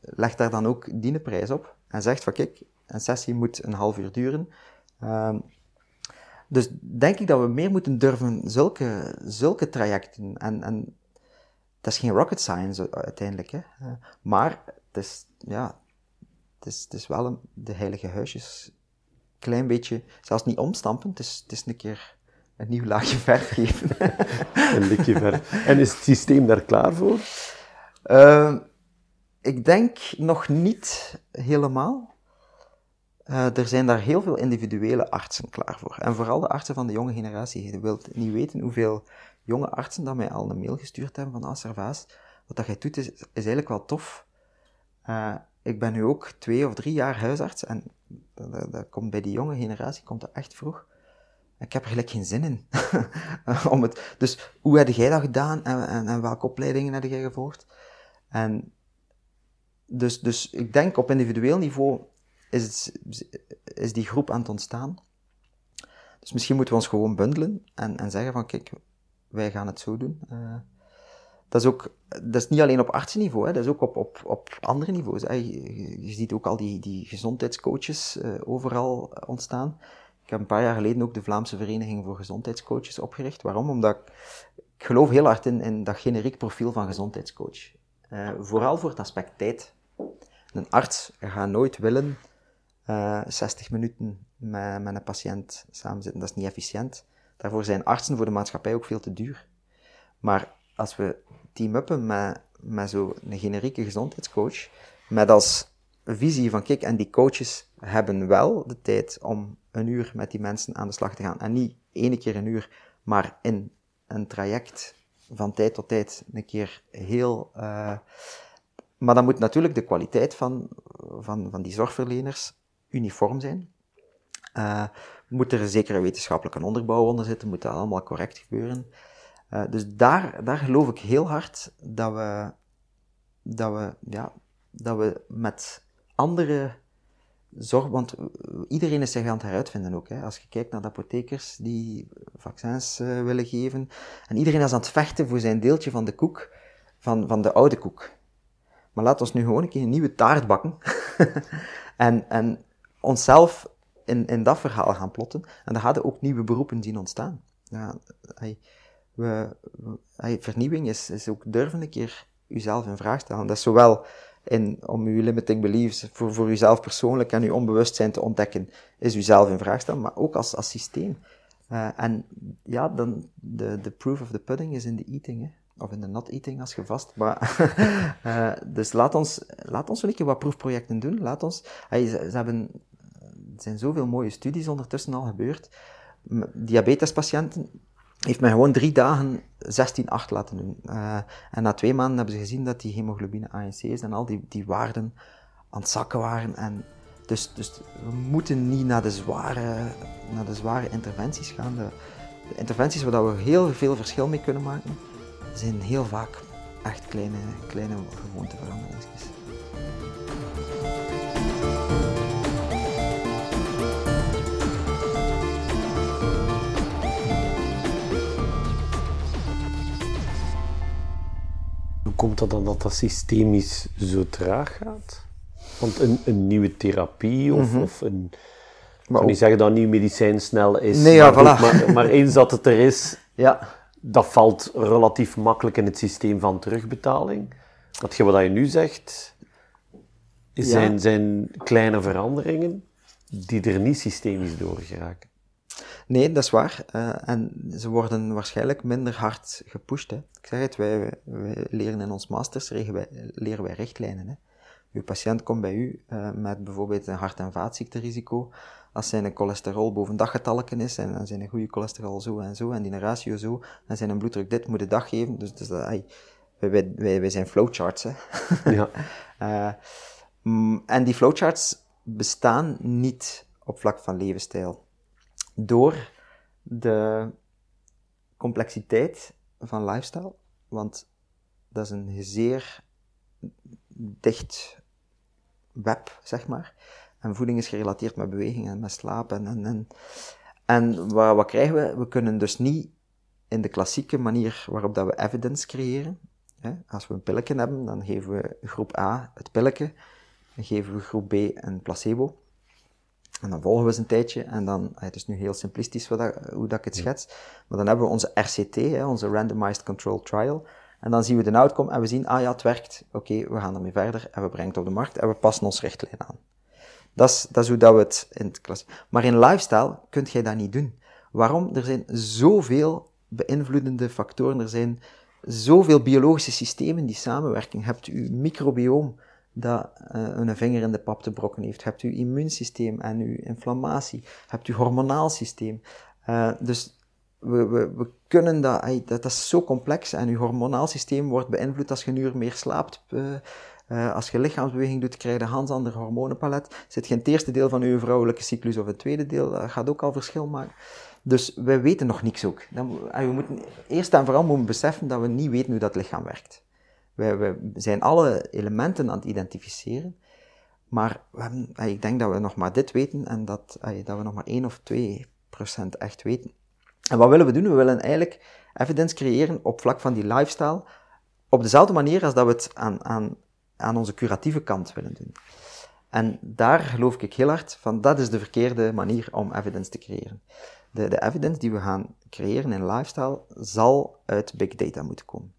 leg daar dan ook die prijs op. En zegt van kijk, een sessie moet een half uur duren. Um, dus denk ik dat we meer moeten durven zulke, zulke trajecten. En, en dat is geen rocket science uiteindelijk. Hè. Maar het is, ja, het is, het is wel een, de heilige huisjes. Klein beetje, zelfs niet omstampen, het is, het is een keer een nieuw laagje verf geven. een likje verf. En is het systeem daar klaar voor? Uh, ik denk nog niet helemaal. Uh, er zijn daar heel veel individuele artsen klaar voor. En vooral de artsen van de jonge generatie. Je wilt niet weten hoeveel jonge artsen dat mij al een mail gestuurd hebben van Asservaas. Wat dat jij doet is, is eigenlijk wel tof. Uh, ik ben nu ook twee of drie jaar huisarts en dat, komt bij die jonge generatie komt dat echt vroeg. Ik heb er gelijk geen zin in. Om het, dus hoe heb jij dat gedaan en, en, welke opleidingen heb jij gevolgd? En dus, dus ik denk op individueel niveau is, is die groep aan het ontstaan. Dus misschien moeten we ons gewoon bundelen en, en zeggen van kijk, wij gaan het zo doen. Uh, dat is ook, dat is niet alleen op artsenniveau, hè, dat is ook op, op, op andere niveaus. Je, ziet ook al die, die gezondheidscoaches uh, overal ontstaan. Ik heb een paar jaar geleden ook de Vlaamse Vereniging voor Gezondheidscoaches opgericht. Waarom? Omdat ik, geloof heel hard in, in dat generiek profiel van gezondheidscoach. Uh, vooral voor het aspect tijd. Een arts gaat nooit willen uh, eh, 60 minuten met, met een patiënt samenzitten. Dat is niet efficiënt. Daarvoor zijn artsen voor de maatschappij ook veel te duur. Maar als we team-uppen met, met zo'n generieke gezondheidscoach, met als visie van, kijk, en die coaches hebben wel de tijd om een uur met die mensen aan de slag te gaan. En niet één keer een uur, maar in een traject van tijd tot tijd een keer heel... Uh, maar dan moet natuurlijk de kwaliteit van, van, van die zorgverleners uniform zijn. Uh, moet er een zekere wetenschappelijke onderbouw onder zitten, moet dat allemaal correct gebeuren. Uh, dus daar, daar geloof ik heel hard dat we, dat we, ja, dat we met andere zorg, want iedereen is zich aan het heruitvinden ook. Hè. Als je kijkt naar de apothekers die vaccins uh, willen geven, en iedereen is aan het vechten voor zijn deeltje van de koek, van, van de oude koek. Maar laat ons nu gewoon een keer een nieuwe taart bakken en, en onszelf in, in dat verhaal gaan plotten. En dan hadden ook nieuwe beroepen zien ontstaan. Ja, hey, we, vernieuwing is, is ook durven een keer uzelf in vraag stellen. Dat is zowel in, om uw limiting beliefs voor, voor uzelf persoonlijk en uw onbewustzijn te ontdekken, is uzelf in vraag stellen, maar ook als, als systeem. Uh, en ja, dan, de, de proof of the pudding is in de eating, hè. of in de not eating als je vast. Uh, dus laat ons, laat ons een keer wat proefprojecten doen. Laat ons, ze, ze, hebben, er zijn zoveel mooie studies ondertussen al gebeurd. Diabetespatiënten heeft mij gewoon drie dagen 16,8 laten doen. Uh, en na twee maanden hebben ze gezien dat die hemoglobine ANC's en al die, die waarden aan het zakken waren. En dus, dus we moeten niet naar de zware, naar de zware interventies gaan. De, de interventies waar we heel veel verschil mee kunnen maken, zijn heel vaak echt kleine, kleine gewoonteveranderingen. Komt dat dan dat dat systemisch zo traag gaat? Want een, een nieuwe therapie of, mm of een... Ik kan niet zeggen dat een nieuw medicijn snel is, nee, ja, maar, maar, maar, eens dat het er is, ja. dat valt relatief makkelijk in het systeem van terugbetaling. Wat je, wat je nu zegt, zijn, zijn kleine veranderingen die er niet systemisch door geraken. Nee, dat is waar. Uh, en ze worden waarschijnlijk minder hard gepusht. Hè. Ik zeg het, wij, wij leren in ons masters wij, leren wij richtlijnen. Hè. Uw patiënt komt bij u uh, met bijvoorbeeld een hart- en vaatziekterisico. Als zijn cholesterol boven daggetalken is en, en zijn goede cholesterol zo en zo en die ratio zo en zijn bloeddruk dit moet de dag geven. Dus, dus uh, wij, wij, wij zijn flowcharts. Hè. Ja. uh, en die flowcharts bestaan niet op vlak van levensstijl. Door de complexiteit van lifestyle, want dat is een zeer dicht web, zeg maar. En voeding is gerelateerd met beweging en met slapen. En, en, en wat, wat krijgen we? We kunnen dus niet in de klassieke manier waarop dat we evidence creëren. Als we een pilletje hebben, dan geven we groep A het pilletje, dan geven we groep B een placebo. En dan volgen we eens een tijdje en dan, het is nu heel simplistisch dat, hoe dat ik het schets, maar dan hebben we onze RCT, hè, onze Randomized Controlled Trial. En dan zien we de outcome en we zien, ah ja, het werkt, oké, we gaan ermee verder en we brengen het op de markt en we passen ons richtlijn aan. Dat is, dat is hoe dat we het in het klas. Maar in lifestyle kunt jij dat niet doen. Waarom? Er zijn zoveel beïnvloedende factoren, er zijn zoveel biologische systemen die samenwerken. Je hebt uw microbioom dat uh, een vinger in de pap te brokken heeft. Hebt uw immuunsysteem en uw inflammatie. Hebt uw hormonaal systeem. Uh, dus we, we, we kunnen dat, dat, is zo complex en uw hormonaal systeem wordt beïnvloed als je een uur meer slaapt. Uh, als je lichaamsbeweging doet, krijg je een ganz ander hormonenpalet. Zit je in het eerste deel van je vrouwelijke cyclus of het tweede deel, dat gaat ook al verschil maken. Dus wij weten nog niks ook. Dan, we moeten, eerst en vooral moeten we beseffen dat we niet weten hoe dat lichaam werkt. Wij zijn alle elementen aan het identificeren, maar we hebben, ik denk dat we nog maar dit weten en dat, dat we nog maar 1 of 2 procent echt weten. En wat willen we doen? We willen eigenlijk evidence creëren op vlak van die lifestyle, op dezelfde manier als dat we het aan, aan, aan onze curatieve kant willen doen. En daar geloof ik heel hard van, dat is de verkeerde manier om evidence te creëren. De, de evidence die we gaan creëren in lifestyle zal uit big data moeten komen.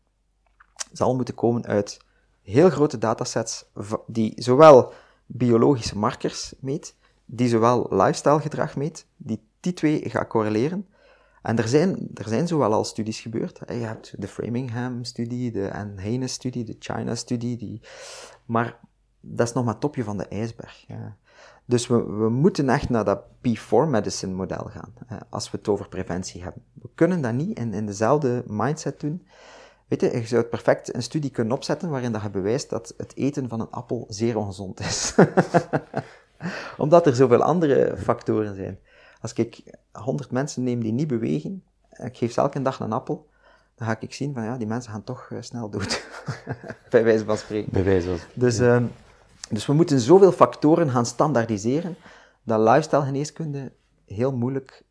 Zal moeten komen uit heel grote datasets die zowel biologische markers meet, die zowel lifestyle gedrag meet, die die twee gaan correleren. En er zijn, er zijn zowel al studies gebeurd. Je hebt de Framingham-studie, de Anne-Haynes-studie, de China-studie. Die... Maar dat is nog maar het topje van de ijsberg. Dus we, we moeten echt naar dat P4-medicine model gaan, als we het over preventie hebben. We kunnen dat niet in, in dezelfde mindset doen. Weet je, je zou het perfect een studie kunnen opzetten waarin dat je bewijst dat het eten van een appel zeer ongezond is. Omdat er zoveel andere factoren zijn. Als ik 100 mensen neem die niet bewegen, ik geef ze elke dag een appel, dan ga ik zien van ja, die mensen gaan toch uh, snel dood. Bij wijze van spreken. Bij wijze van Dus, uh, dus we moeten zoveel factoren gaan standaardiseren, dat lifestyle geneeskunde heel moeilijk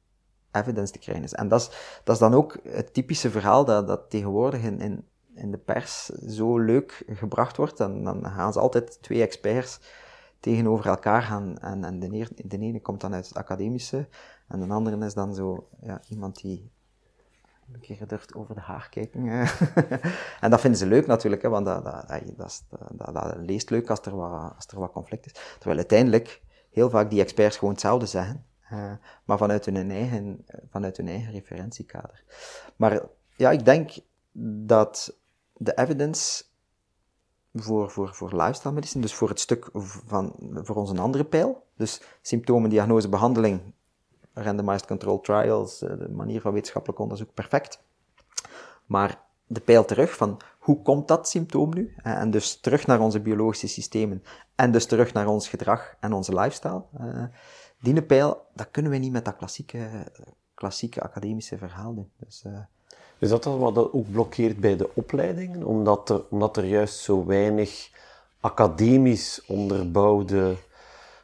evidence te krijgen is. En dat is, dat is dan ook het typische verhaal dat, dat tegenwoordig in, in, in de pers zo leuk gebracht wordt. Dan, gaan ze altijd twee experts tegenover elkaar gaan. En, en de, ene, de ene komt dan uit het academische, en de andere is dan zo ja, iemand die een keer durft over de haar kijken. en dat vinden ze leuk natuurlijk, hè, want dat, dat, dat, dat, dat leest leuk als er, wat, als er wat conflict is. Terwijl uiteindelijk heel vaak die experts gewoon hetzelfde zeggen, uh, maar vanuit hun, eigen, vanuit hun eigen referentiekader. Maar ja, ik denk dat de evidence voor, voor, voor lifestyle medicine, dus voor het stuk van, voor onze andere pijl, dus symptomen, diagnose, behandeling, randomized control trials, eh, de manier van wetenschappelijk onderzoek, perfect. Maar de pijl terug van hoe komt dat symptoom nu? En dus terug naar onze biologische systemen en dus terug naar ons gedrag en onze lifestyle. Die pijl, dat kunnen we niet met dat klassieke, klassieke academische verhaal doen. Dus, uh, is dat dan wat ook blokkeert bij de opleidingen? Omdat er, omdat er juist zo weinig academisch onderbouwde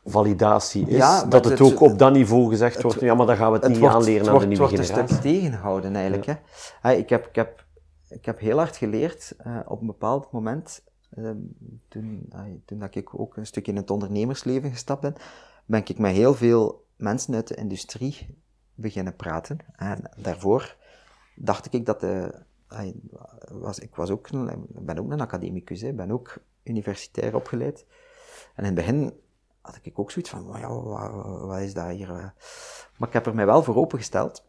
validatie is, ja, dat het, ook op dat niveau gezegd wordt, ja, maar dan gaan we het, niet aanleren aan de nieuwe generatie. Het wordt een stuk tegenhouden eigenlijk. Hè. Hey, ik, heb, ik, heb, ik heb heel hard geleerd uh, op een bepaald moment, uh, toen, uh, toen dat ik ook een stuk in het ondernemersleven gestapt ben, ben ik met heel veel mensen uit de industrie beginnen praten. En daarvoor dacht ik dat de, was, ik was ook ben ook een academicus, ik ben ook universitair opgeleid. En in het begin had ik ook zoiets van, ja, wat, is dat hier? eh? Maar ik heb er mij wel voor opengesteld.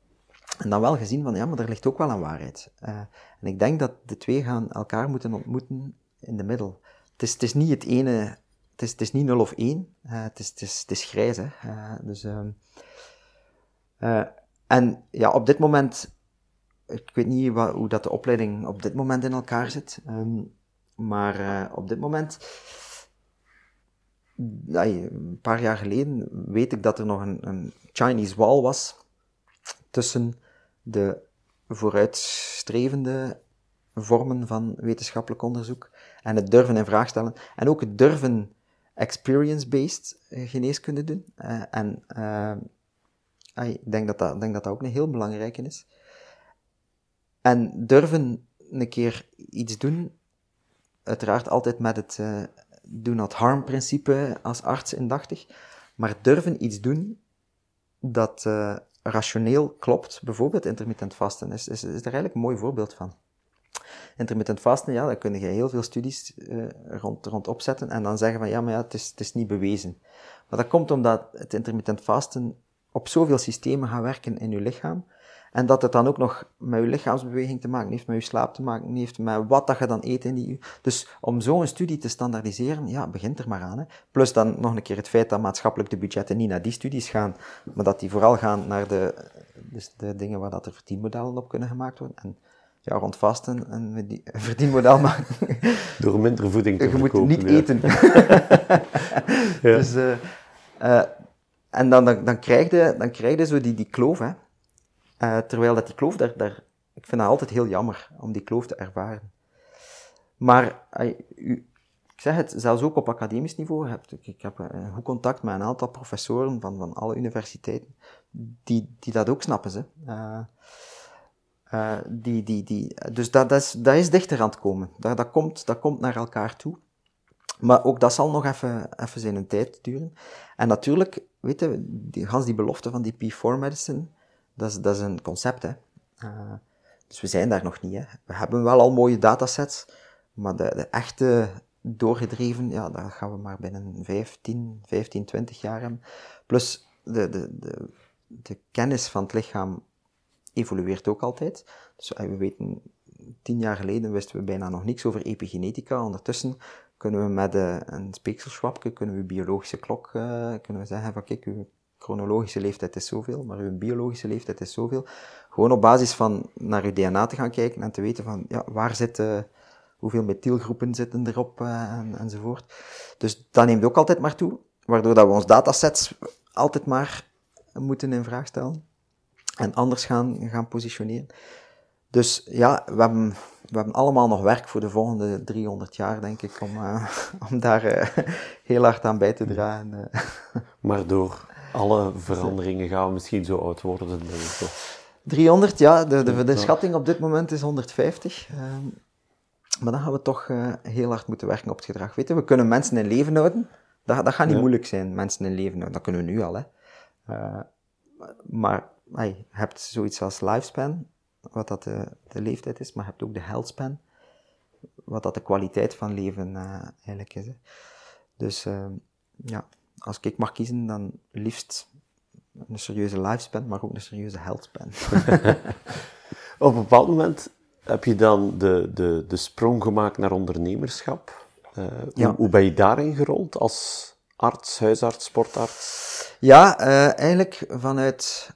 En dan wel gezien van, ja, maar er ligt ook wel een waarheid. Eh, en ik denk dat de twee gaan elkaar moeten ontmoeten in de middel. Het is, het is niet het ene, het is, het is niet 0 of 1, eh, het, is, het, is, het is grijs. Hè. Eh, dus, ehm, eh, en ja, op dit moment, ik weet niet hoe dat de opleiding op dit moment in elkaar zit, ehm, maar op dit moment, een paar jaar geleden, weet ik dat er nog een, een Chinese wall was tussen de vooruitstrevende vormen van wetenschappelijk onderzoek en het durven in vraag stellen en ook het durven experience-based eh, geneeskunde doen. Eh, en eh, ik denk dat dat, denk dat dat ook een heel belangrijke is. En durven een keer iets doen, uiteraard altijd met het eh, do not harm principe als arts indachtig, maar durven iets doen dat rationeel klopt, bijvoorbeeld intermittent vasten, is, is, is er eigenlijk een mooi voorbeeld van. Intermittent vasten, ja, daar kun je heel veel studies eh, rond, rond opzetten en dan zeggen van ja, maar ja, het is, het is niet bewezen. Maar dat komt omdat het intermittent vasten op zoveel systemen gaat werken in je lichaam, en dat het dan ook nog met je lichaamsbeweging te maken heeft, met je slaap te maken heeft, met wat dat je dan eet in die uur. Dus om zo'n studie te standaardiseren, ja, begint er maar aan. Hè. Plus dan nog een keer het feit dat maatschappelijk de budgetten niet naar die studies gaan, maar dat die vooral gaan naar de, dus de dingen waar dat er verdienmodellen op kunnen gemaakt worden. En ja, rond vasten en een verdienmodel maken. Door minder voeding te Je moet niet ja. eten. Dus, eh, eh, en dan, dan, dan, krijg je, dan krijg je zo die, die kloof, hè. Eh, terwijl dat die kloof, daar, daar, ik vind dat altijd heel jammer om die kloof te ervaren. Maar u, ik zeg het, zelfs ook op academisch niveau, heb, ik, ik heb een goed contact met een aantal professoren van, van alle universiteiten, die, die dat ook snappen. Ze. Eh, eh, die, die, die, dus dat, dat, is, dat is dichter aan het komen. Dat, dat, komt, dat komt naar elkaar toe. Maar ook dat zal nog even, even zijn tijd duren. En natuurlijk, weet je, die, gans die belofte van die P4 medicine, dat is, dat is een concept, hè. Uh, dus we zijn daar nog niet, hè. We hebben wel al mooie datasets, maar de, de echte doorgedreven, ja, dat gaan we maar binnen 15, 15, 20 jaar hebben. Plus, de, de, de, de kennis van het lichaam evolueert ook altijd. Dus we weten, tien jaar geleden wisten we bijna nog niks over epigenetica. Ondertussen kunnen we met uh, een speekselschwapje, kunnen we biologische klok, uh, kunnen we zeggen van kijk, uw chronologische leeftijd is zoveel, maar uw biologische leeftijd is zoveel. Gewoon op basis van naar uw DNA te gaan kijken en te weten van, ja, waar zitten, hoeveel methylgroepen zitten erop en, enzovoort. Dus dat neemt ook altijd maar toe, waardoor dat we ons datasets altijd maar moeten in vraag stellen en anders gaan, gaan positioneren. Dus ja, we hebben, we hebben allemaal nog werk voor de volgende 300 jaar, denk ik, om, uh, om daar uh, heel hard aan bij te dragen. Uh. Maar door alle veranderingen gaan we misschien zo oud worden, denk ik. 300, ja, de, de, de schatting op dit moment is 150. Ehm, maar dan gaan we toch heel hard moeten werken op het gedrag. Weet je, we kunnen mensen in leven houden. Dat, dat gaat niet ja. moeilijk zijn, mensen in leven houden. Dat kunnen we nu al, hè. Maar je hebt zoiets als lifespan, wat dat de, de, leeftijd is, maar je hebt ook de healthspan, wat dat de kwaliteit van leven uh, eigenlijk is. Hè. Dus ja, als ik mag kiezen, dan liefst een serieuze lifespan, maar ook een serieuze healthspan. Op een bepaald moment heb je dan de, de, de sprong gemaakt naar ondernemerschap. Uh, ja. hoe, hoe, ben je daarin gerold als arts, huisarts, sportarts? Ja, uh, eigenlijk vanuit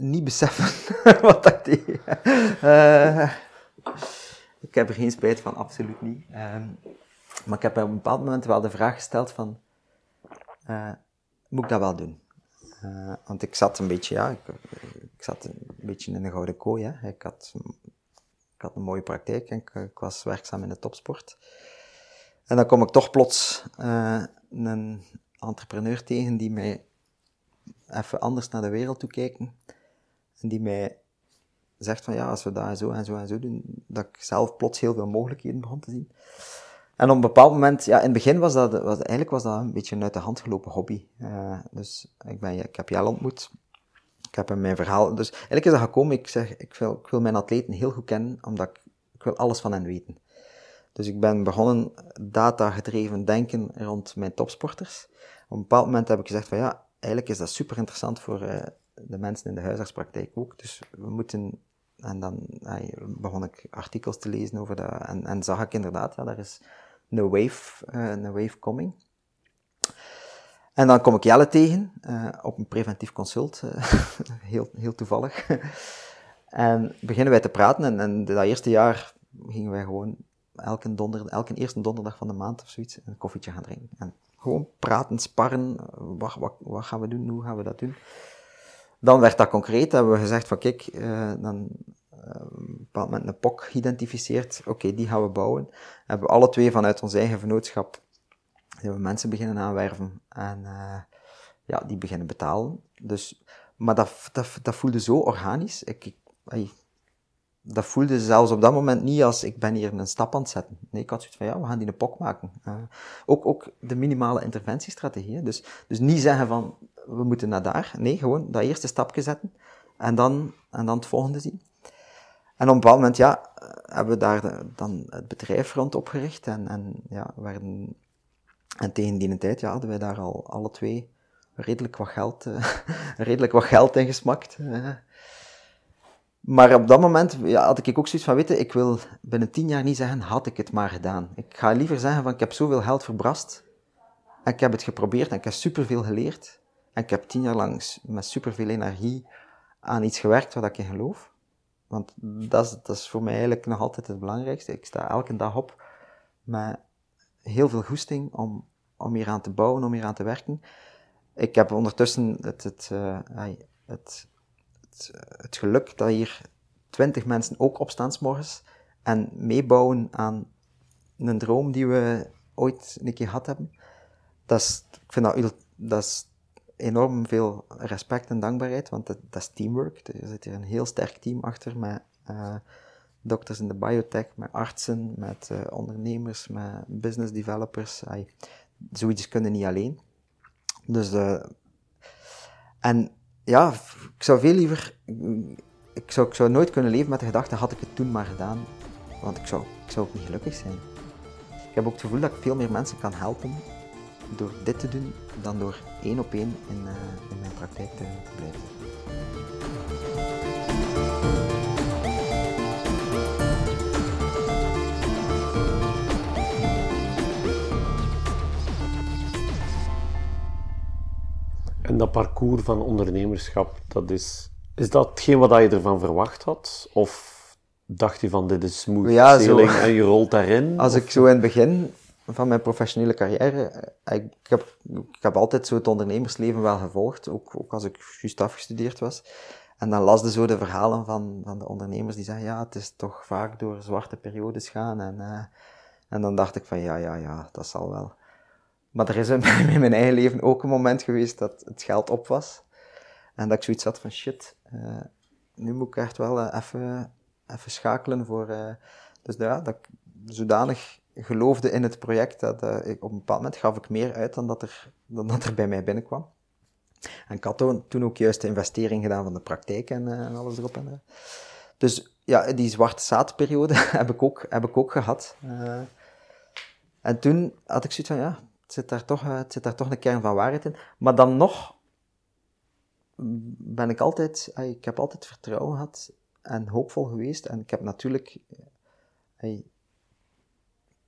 niet beseffen wat ik deed. Uh, ik heb er geen spijt van, absoluut niet. maar ik heb op een bepaald moment wel de vraag gesteld van, moet ik dat wel doen? Uh, want ik zat een beetje, ja, ik, ik, zat een beetje in een gouden kooi. Hè. Ik, had, ik had een mooie praktijk en ik, ik, was werkzaam in de topsport. En dan kom ik toch plots een entrepreneur tegen die mij even anders naar de wereld toe kijken. En die mij zegt van ja, als we dat zo en zo en zo doen, dat ik zelf plots heel veel mogelijkheden begon te zien. En op een bepaald moment, ja, in het begin was dat, was, eigenlijk was dat een beetje een uit de hand gelopen hobby. Uh, dus ik, ben, ik heb Jel ontmoet. Ik heb hem mijn verhaal, dus eigenlijk is dat gekomen, ik zeg, ik wil, ik wil mijn atleten heel goed kennen, omdat ik, ik wil alles van hen weten. Dus ik ben begonnen data-gedreven denken rond mijn topsporters. Op een bepaald moment heb ik gezegd van ja, eigenlijk is dat super interessant voor uh, de mensen in de huisartspraktijk ook. Dus we moeten, en dan begon ik artikels te lezen over dat, en, en zag ik inderdaad, ja, daar is een wave, uh, een wave coming. En dan kom ik Jelle tegen, uh, op een preventief consult, heel, heel toevallig. en beginnen wij te praten en, en dat eerste jaar gingen wij gewoon elke, elke eerste donderdag van de maand of zoiets een koffietje gaan drinken. En gewoon praten, sparren, wat, wat, wat gaan we doen, hoe gaan we dat doen. Dan werd dat concreet, hebben we gezegd van kijk, uh, dan uh, op een bepaald moment een POC geïdentificeerd, oké, die gaan we bouwen. Hebben we alle twee vanuit ons eigen vennootschap hebben mensen beginnen aanwerven en uh, ja, die beginnen betalen. Dus, maar dat, dat, dat voelde zo organisch. Ik, ik, dat voelde zelfs op dat moment niet als ik ben hier een stap aan het zetten. Nee, ik had zoiets van ja, we gaan die een pok maken. Ook, ook de minimale interventiestrategie. Dus, dus niet zeggen van we moeten naar daar. Nee, gewoon dat eerste stapje zetten en dan, en dan het volgende zien. En op een bepaald moment ja, hebben we daar dan het bedrijf rond opgericht en, en ja, werden, en tegen die tijd ja, hadden wij daar al alle twee redelijk wat geld, uh, redelijk wat geld in gesmakt. Maar op dat moment ja, had ik ook zoiets van, weten, ik wil binnen tien jaar niet zeggen, had ik het maar gedaan. Ik ga liever zeggen van, ik heb zoveel geld verbrast, en ik heb het geprobeerd, en ik heb superveel geleerd, en ik heb tien jaar lang met superveel energie aan iets gewerkt waar ik in geloof. Want dat is, dat is voor mij eigenlijk nog altijd het belangrijkste. Ik sta elke dag op met heel veel goesting om, om hier aan te bouwen, om hier aan te werken. Ik heb ondertussen het, het, uh, het het, geluk dat hier twintig mensen ook opstaan morgens en meebouwen aan een droom die we ooit een keer gehad hebben. Dat is, ik dat, dat is enorm veel respect en dankbaarheid, want dat, dat, is teamwork. Er zit hier een heel sterk team achter met uh, dokters in de biotech, met artsen, met uh, ondernemers, met business developers. Zoiets kunnen niet alleen. Dus, uh, en ja, ik zou veel liever. Ik zou, ik zou nooit kunnen leven met de gedachte: had ik het toen maar gedaan. Want ik zou, ik zou ook niet gelukkig zijn. Ik heb ook het gevoel dat ik veel meer mensen kan helpen door dit te doen dan door één op één in, uh, in mijn praktijk te blijven dat parcours van ondernemerschap, dat is, is dat hetgeen wat je ervan verwacht had? Of dacht je van dit is smooth ja, sailing en je rolt daarin? Als ik zo in het begin van mijn professionele carrière, eh, ik, heb, ik heb altijd zo het ondernemersleven wel gevolgd, ook, ook als ik juist afgestudeerd was. En dan las je zo de verhalen van, van de ondernemers die zeggen, ja, het is toch vaak door zwarte periodes gaan. En, uh, en dan dacht ik van, ja, ja, ja, dat zal wel. Maar er is in mijn eigen leven ook een moment geweest dat het geld op was. En dat ik zoiets had van shit, uh, nu moet ik echt wel even, even schakelen voor. Dus ja, dat zodanig geloofde in het project dat ik, op een bepaald moment gaf ik meer uit dan dat er, dan dat er bij mij binnenkwam. En ik had toen ook juist de investering gedaan van de praktijk en, en alles erop en eraan. Dus ja, die zwarte zaadperiode heb ik ook, heb ik ook gehad. en toen had ik zoiets van, ja, het zit daar toch, het zit daar toch een kern van waarheid in. Maar dan nog ben ik altijd, ik heb altijd vertrouwen gehad en hoopvol geweest. En ik heb natuurlijk,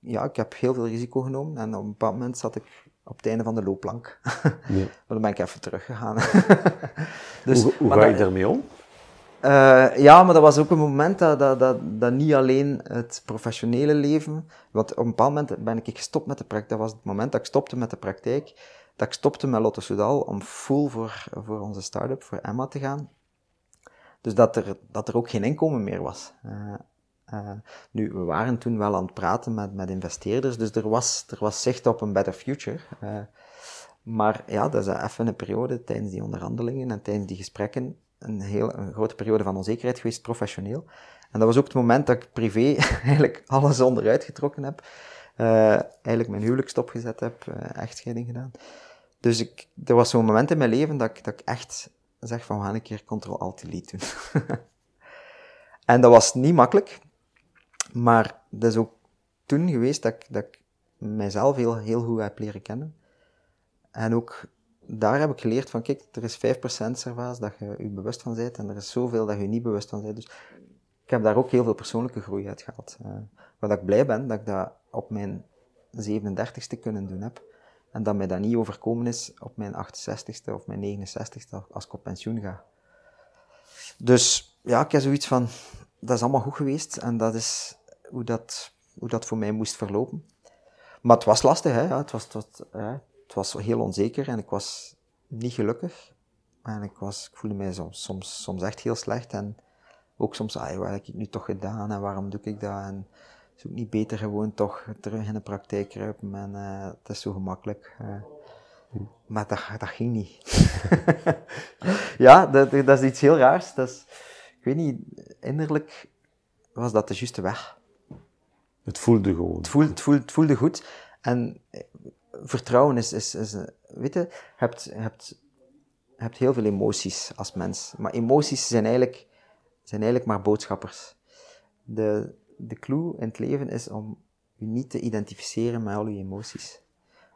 ja, ik heb heel veel risico genomen. En op een bepaald moment zat ik op het einde van de loopplank. Ja. maar dan ben ik even teruggegaan. dus, hoe hoe ga je daarmee om? Uh, ja, maar dat was ook een moment dat, dat, dat, dat, niet alleen het professionele leven, want op een bepaald moment ben ik gestopt met de praktijk. Dat was het moment dat ik stopte met de praktijk, dat ik stopte met Lotte Soudal om full voor, voor onze start-up, voor Emma te gaan. Dus dat er, dat er ook geen inkomen meer was. Uh, uh, nu, we waren toen wel aan het praten met, met investeerders, dus er was, er was zicht op een better future. maar ja, dat is even een periode tijdens die onderhandelingen en tijdens die gesprekken een heel een grote periode van onzekerheid geweest, professioneel. En dat was ook het moment dat ik privé eigenlijk alles onderuit getrokken heb. Uh, eigenlijk mijn huwelijk stopgezet heb, echtscheiding gedaan. Dus ik, er was zo'n moment in mijn leven dat ik, dat ik echt zeg van, we gaan een keer Ctrl-Alt-Delete doen. en dat was niet makkelijk, maar dat is ook toen geweest dat ik, dat mijzelf heel, heel goed heb leren kennen. en ook daar heb ik geleerd van, kijk, er is 5% servaas dat je je bewust van bent en er is zoveel dat je niet bewust van bent. Dus ik heb daar ook heel veel persoonlijke groei uit gehaald. Uh, waar ik blij ben dat ik dat op mijn 37ste kunnen doen heb. En dat mij dat niet overkomen is op mijn 68ste of mijn 69ste als ik op pensioen ga. Dus ja, ik heb zoiets van, dat is allemaal goed geweest en dat is hoe dat, hoe dat voor mij moest verlopen. Maar het was lastig, hè. Het, was, het, het was heel onzeker en ik was niet gelukkig. En ik, was, ik voelde mij soms, soms, soms echt heel slecht. En ook soms, ah, wat heb ik nu toch gedaan en waarom doe ik dat? En is ook niet beter gewoon toch terug in de praktijk kruipen en uh, het is zo gemakkelijk. Maar dat, dat ging niet. ja, dat, dat is iets heel raars. Dat is, ik weet niet, innerlijk was dat de juiste weg. Het voelde gewoon. Het voelde, het voelde, goed. En eh, vertrouwen is, is, is weet je, hebt, hebt, hebt heel veel emoties als mens. Maar emoties zijn eigenlijk, zijn eigenlijk maar boodschappers. De, de clue in het leven is om je niet te identificeren met al je emoties.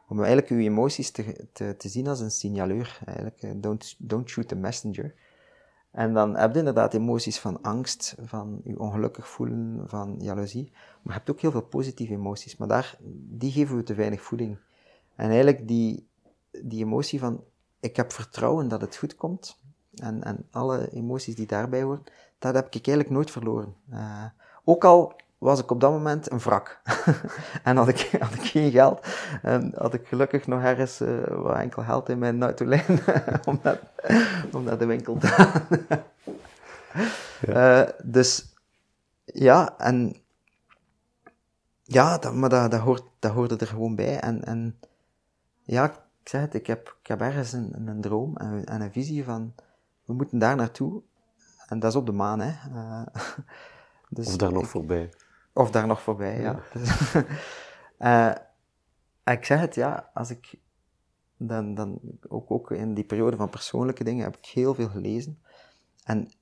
Om eigenlijk je emoties te, te, te zien als een signaleur. Eigenlijk, eh, don't, don't shoot the messenger. En dan heb je inderdaad emoties van angst, van je ongelukkig voelen, van jaloezie. Maar je hebt ook heel veel positieve emoties. Maar daar, die geven we te weinig voeding. En eigenlijk die, die emotie van, ik heb vertrouwen dat het goed komt. En, en alle emoties die daarbij horen, dat heb ik eigenlijk nooit verloren. Uh, ook al was ik op dat moment een wrak. en had ik, had ik geen geld. En had ik gelukkig nog ergens uh, wat enkel geld in mijn autolijn om, naar, om naar de winkel te gaan. ja. Uh, dus ja, en ja, dat, maar dat, dat, hoort, dat hoorde er gewoon bij. En, en ja, ik zeg het, ik heb, ik heb ergens een, een droom en, en een visie van, we moeten daar naartoe. En dat is op de maan, hè. Uh, dus of daar nog voorbij. Of daar nog voorbij, ja. ja. uh, ik zeg het, ja, als ik dan, dan ook, ook in die periode van persoonlijke dingen heb ik heel veel gelezen. En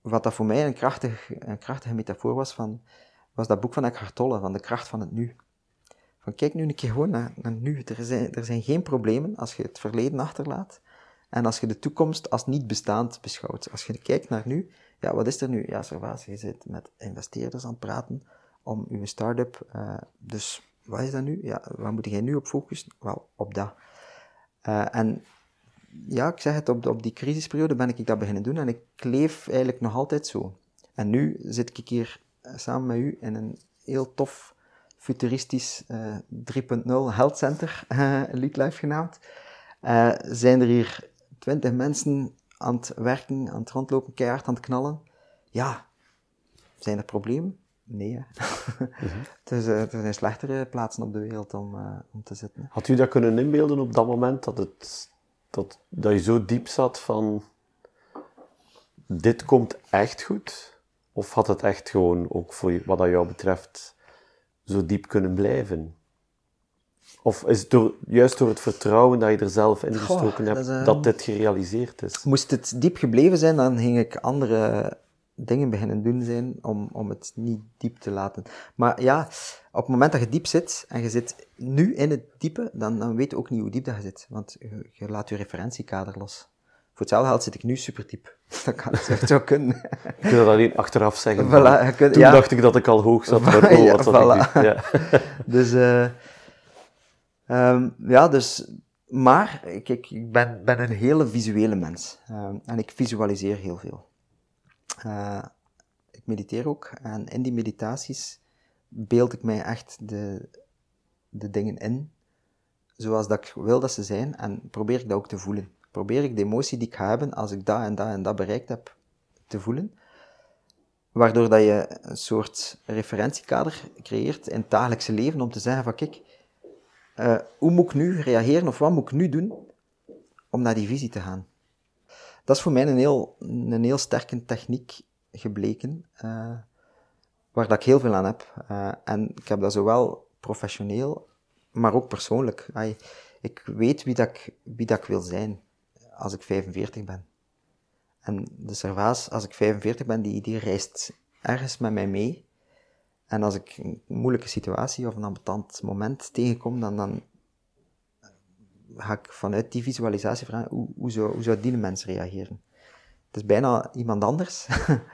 wat dat voor mij een, krachtig, een krachtige metafoor was, van, was dat boek van Eckhart Tolle, van de kracht van het nu. Van kijk nu een keer gewoon naar, naar nu. Er zijn, er zijn geen problemen als je het verleden achterlaat. En als je de toekomst als niet bestaand beschouwt. Als je kijkt naar nu, ja, wat is er nu? Ja, Servaas, je zit met investeerders aan het praten om uw start-up. Uh, dus wat is dat nu? Ja, waar moet jij nu op focussen? Wel, op dat. Uh, en ja, ik zeg het, op, op die crisisperiode ben ik dat beginnen doen en ik leef eigenlijk nog altijd zo. En nu zit ik hier eh, samen met u in een heel tof, futuristisch uh, 3.0 health center, Lead Life genaamd. zijn er hier twintig mensen aan het werken, aan het rondlopen, keihard aan het knallen. Ja, zijn er problemen? Nee. Mhm. dus, uh, er zijn slechtere plaatsen op de wereld om, uh, om te zitten. Had u dat kunnen inbeelden op dat moment, dat, het, dat, dat je zo diep zat van... Dit komt echt goed? Of had het echt gewoon, ook voor wat dat jou betreft, zo diep kunnen blijven? Of is het door, juist door het vertrouwen dat je er zelf in gestoken hebt, dat, dat dit gerealiseerd is? Moest het diep gebleven zijn, dan ging ik andere dingen beginnen doen zijn om, om het niet diep te laten. Maar ja, op het moment dat je diep zit en je zit nu in het diepe, dan, dan weet je ook niet hoe diep dat je zit. Want je, je laat je referentiekader los. Voor hetzelfde geld zit ik nu super diep. Dat kan het zo kunnen. Je kunt dat alleen achteraf zeggen. Voilà, Toen ja. dacht ik dat ik al hoog zat. Maar oh, wat voilà. ik ja. dus, uh, um, ja, dus, maar ik, ik, ik ben, ben een hele visuele mens. Um, en ik visualiseer heel veel. Uh, ik mediteer ook en in die meditaties beeld ik mij echt de, de dingen in zoals dat ik wil dat ze zijn en probeer ik dat ook te voelen. Probeer ik de emotie die ik ga hebben als ik dat en dat en dat bereikt heb te voelen. Waardoor dat je een soort referentiekader creëert in het dagelijkse leven om te zeggen van kijk, uh, hoe moet ik nu reageren of wat moet ik nu doen om naar die visie te gaan? Dat is voor mij een heel, een heel sterke techniek gebleken, uh, waar dat ik heel veel aan heb. Uh, en ik heb dat zowel professioneel, maar ook persoonlijk. Ik weet wie, dat ik, wie dat ik wil zijn als ik 45 ben. En de Servaas, als ik 45 ben, die, die reist ergens met mij mee. En als ik een moeilijke situatie of een ambetant moment tegenkom, dan, dan ga ik vanuit die visualisatie vragen, hoe, hoe, zou, hoe zou die mens reageren? Het is bijna iemand anders,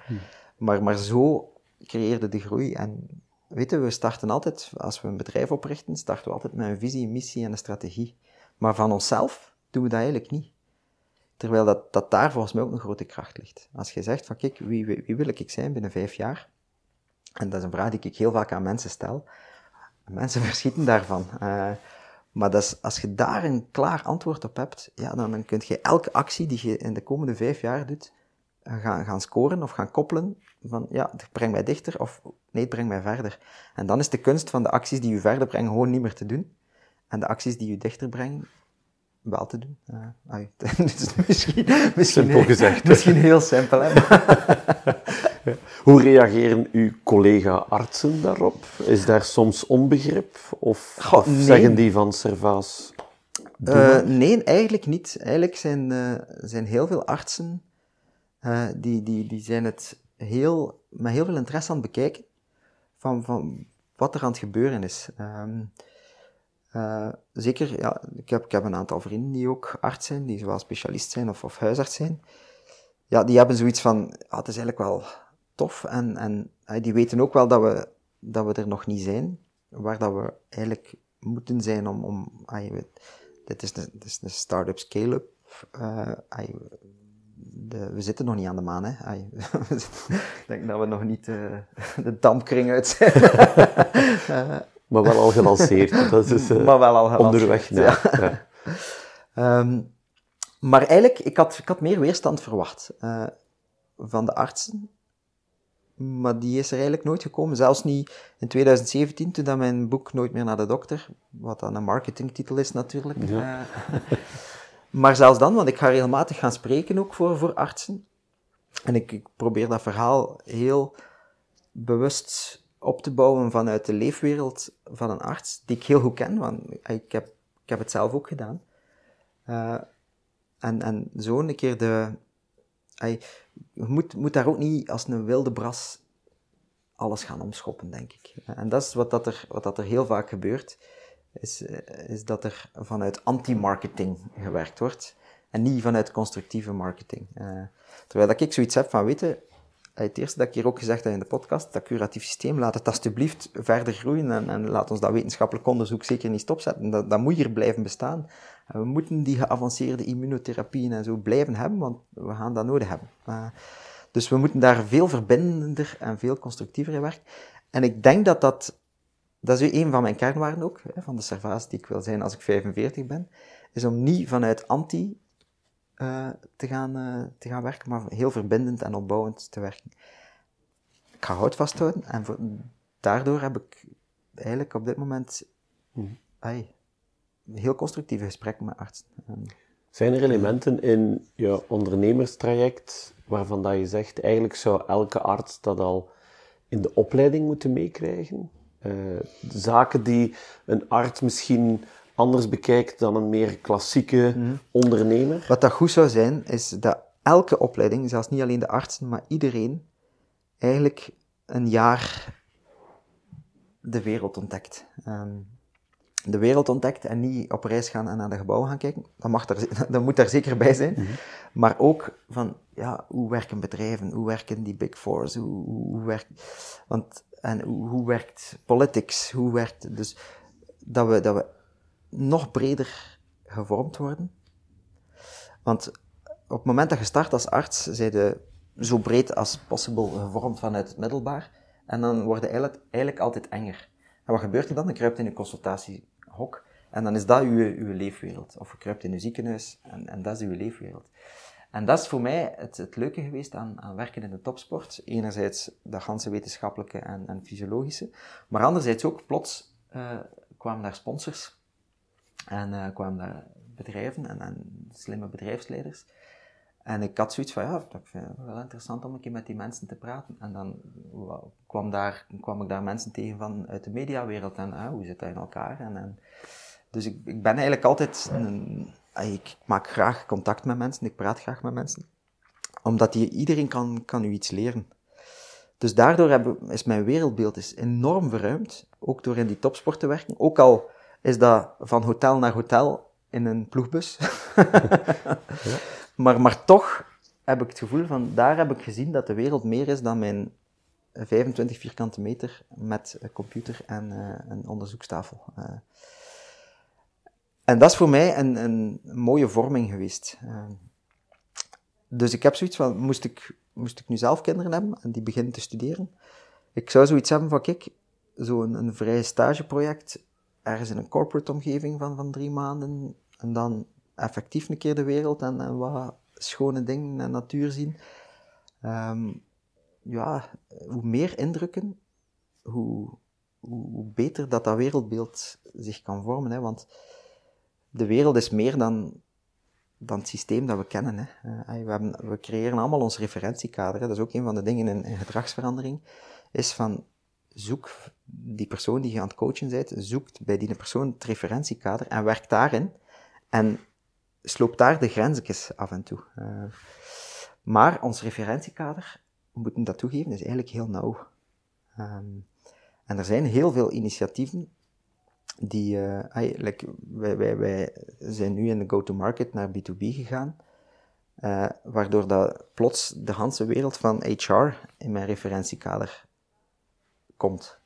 maar, maar zo creëerde de groei. En weten we starten altijd, als we een bedrijf oprichten, starten we altijd met een visie, een missie en een strategie. Maar van onszelf doen we dat eigenlijk niet. Terwijl dat, dat daar volgens mij ook een grote kracht ligt. Als je zegt van kijk, wie, wie, wie wil ik zijn binnen vijf jaar? En dat is een vraag die ik heel vaak aan mensen stel. Mensen verschieten daarvan. Uh, maar dat is, als je daar een klaar antwoord op hebt, ja, dan, dan kun je elke actie die je in de komende vijf jaar doet, eh, gaan, gaan scoren of gaan koppelen van ja, het brengt mij dichter of nee, het brengt mij verder. En dan is de kunst van de acties die je verder brengen gewoon niet meer te doen. En de acties die je dichter brengen, wel te doen. Uh, dus misschien, misschien, simpel gezegd. Misschien heel simpel, hè? Hoe reageren uw collega-artsen daarop? Is daar soms onbegrip? Of, zeggen die van Servaas? Uh, nee, eigenlijk niet. Eigenlijk zijn, uh, zijn heel veel artsen uh, die, die, die zijn het heel, met heel veel interesse aan het bekijken van, van wat er aan het gebeuren is. Um, uh, zeker, ja, ik heb, ik heb een aantal vrienden die ook arts zijn, die zowel specialist zijn of, of huisarts zijn. Ja, die hebben zoiets van, het is eigenlijk wel En, en die weten ook wel dat we, dat we er nog niet zijn, waar dat we eigenlijk moeten zijn om... om dit is dit is de start-up scale-up. Uh, de, we zitten nog niet aan de maan, hè. ik denk dat we nog niet uh, de dampkring uit zijn. uh, maar wel al gelanceerd. Dat is maar wel al onderweg naar. Ja. ja. um, maar eigenlijk, ik had, ik had meer weerstand verwacht van de artsen. Maar die is er eigenlijk nooit gekomen. Zelfs niet in 2017, toen dat mijn boek Nooit meer naar de dokter, wat dan een marketingtitel is natuurlijk. Ja. Maar zelfs dan, want ik ga regelmatig gaan spreken ook voor, voor artsen. En ik, ik probeer dat verhaal heel bewust op te bouwen vanuit de leefwereld van een arts, die ik heel goed ken, want ik heb, ik heb het zelf ook gedaan. Uh, en, en zo een keer de... moet, moet daar ook niet als een wilde bras alles gaan omschoppen, denk ik. En dat is wat, dat er, wat dat er heel vaak gebeurt is, eh, is dat er vanuit anti-marketing gewerkt wordt en niet vanuit constructieve marketing. Uh, terwijl dat ik zoiets heb van, weten, het eerste dat ik hier ook gezegd heb in de podcast, dat curatief systeem, laat het alsjeblieft verder groeien en, en laat ons dat wetenschappelijk onderzoek zeker niet stopzetten. Dat, dat moet hier blijven bestaan. We moeten die geavanceerde immunotherapieën en zo blijven hebben, want we gaan dat nodig hebben. Dus we moeten daar veel verbindender en veel constructiever in werken. En ik denk dat dat dat is een van mijn kernwaarden ook, van de servaas die ik wil zijn als ik 45 ben, is om niet vanuit anti uh, te, gaan, uh, te gaan werken, maar heel verbindend en opbouwend te werken. Ik ga hout vasthouden en voor, daardoor heb ik eigenlijk op dit moment mm. ay, heel constructieve gesprekken met artsen. Zijn er elementen in je ondernemerstraject waarvan dat je zegt, eigenlijk zou elke arts dat al in de opleiding moeten meekrijgen? Uh, zaken die een arts misschien anders bekijkt dan een meer klassieke mhm. ondernemer. Wat dat goed zou zijn, is dat elke opleiding, zelfs niet alleen de artsen, maar iedereen, eigenlijk een jaar de wereld ontdekt. Um, de wereld ontdekt en niet op reis gaan en naar de gebouwen gaan kijken. Dat, mag er, dat moet daar zeker bij zijn. Mhm. Maar ook van, ja, hoe werken bedrijven? Hoe werken die big fours? Hoe, hoe, hoe werkt... Want en hoe, hoe werkt politics? Hoe werkt... Dus dat we, dat we nog breder gevormd worden. Want op het moment dat je start als arts, zijn je zo breed als possible gevormd vanuit het middelbaar. En dan worden eigenlijk, eigenlijk altijd enger. En wat gebeurt er dan? Dan kruipt in je consultatiehok. En dan is dat uw, uw leefwereld. Of je kruipt in je ziekenhuis en, en dat is uw leefwereld. En dat is voor mij het, het leuke geweest aan, aan werken in de topsport. Enerzijds dat ganse wetenschappelijke en, en fysiologische, maar anderzijds ook plots uh, kwamen daar sponsors en uh, kwamen bedrijven en, slimme bedrijfsleiders. En ik had zoiets van, ja, dat vind ik wel interessant om een keer met die mensen te praten. En dan kwam, daar, kwam ik daar mensen tegen van uit de mediawereld en ah, hoe zit dat in elkaar? En, en dus ik, ik ben eigenlijk altijd een, ik maak graag contact met mensen, ik praat graag met mensen. Omdat die, iedereen kan, kan u iets leren. Dus daardoor is mijn wereldbeeld is enorm verruimd, ook door in die topsport te werken. Ook al is dat van hotel naar hotel in een ploegbus. maar, maar toch heb ik het gevoel van, daar heb ik gezien dat de wereld meer is dan mijn 25 vierkante meter met een computer en uh, een onderzoekstafel. Uh, en dat is voor mij een, een mooie vorming geweest. Uh, dus ik heb zoiets van, moest ik, moest ik nu zelf kinderen hebben en die beginnen te studeren? Ik zou zoiets hebben van, kijk, zo'n een, een vrij stageproject, ergens in een corporate omgeving van, van drie maanden, en dan effectief een keer de wereld en, en wat schone dingen en natuur zien. Um, ja, hoe meer indrukken, hoe, hoe, beter dat dat wereldbeeld zich kan vormen. Hè? Want de wereld is meer dan, dan het systeem dat we kennen. Hè? Uh, we, hebben, we creëren allemaal ons referentiekader. Dat is ook een van de dingen in, in gedragsverandering. Is van, zoek die persoon die je aan het coachen bent, zoekt bij die persoon het referentiekader en werkt daarin. En sloopt daar de grensjes af en toe. Uh, maar ons referentiekader, we moeten dat toegeven, is eigenlijk heel nauw. Um, en er zijn heel veel initiatieven die, uh, like, wij, wij, wij zijn nu in de go-to-market naar B2B gegaan, uh, waardoor dat plots de hele wereld van HR in mijn referentiekader komt.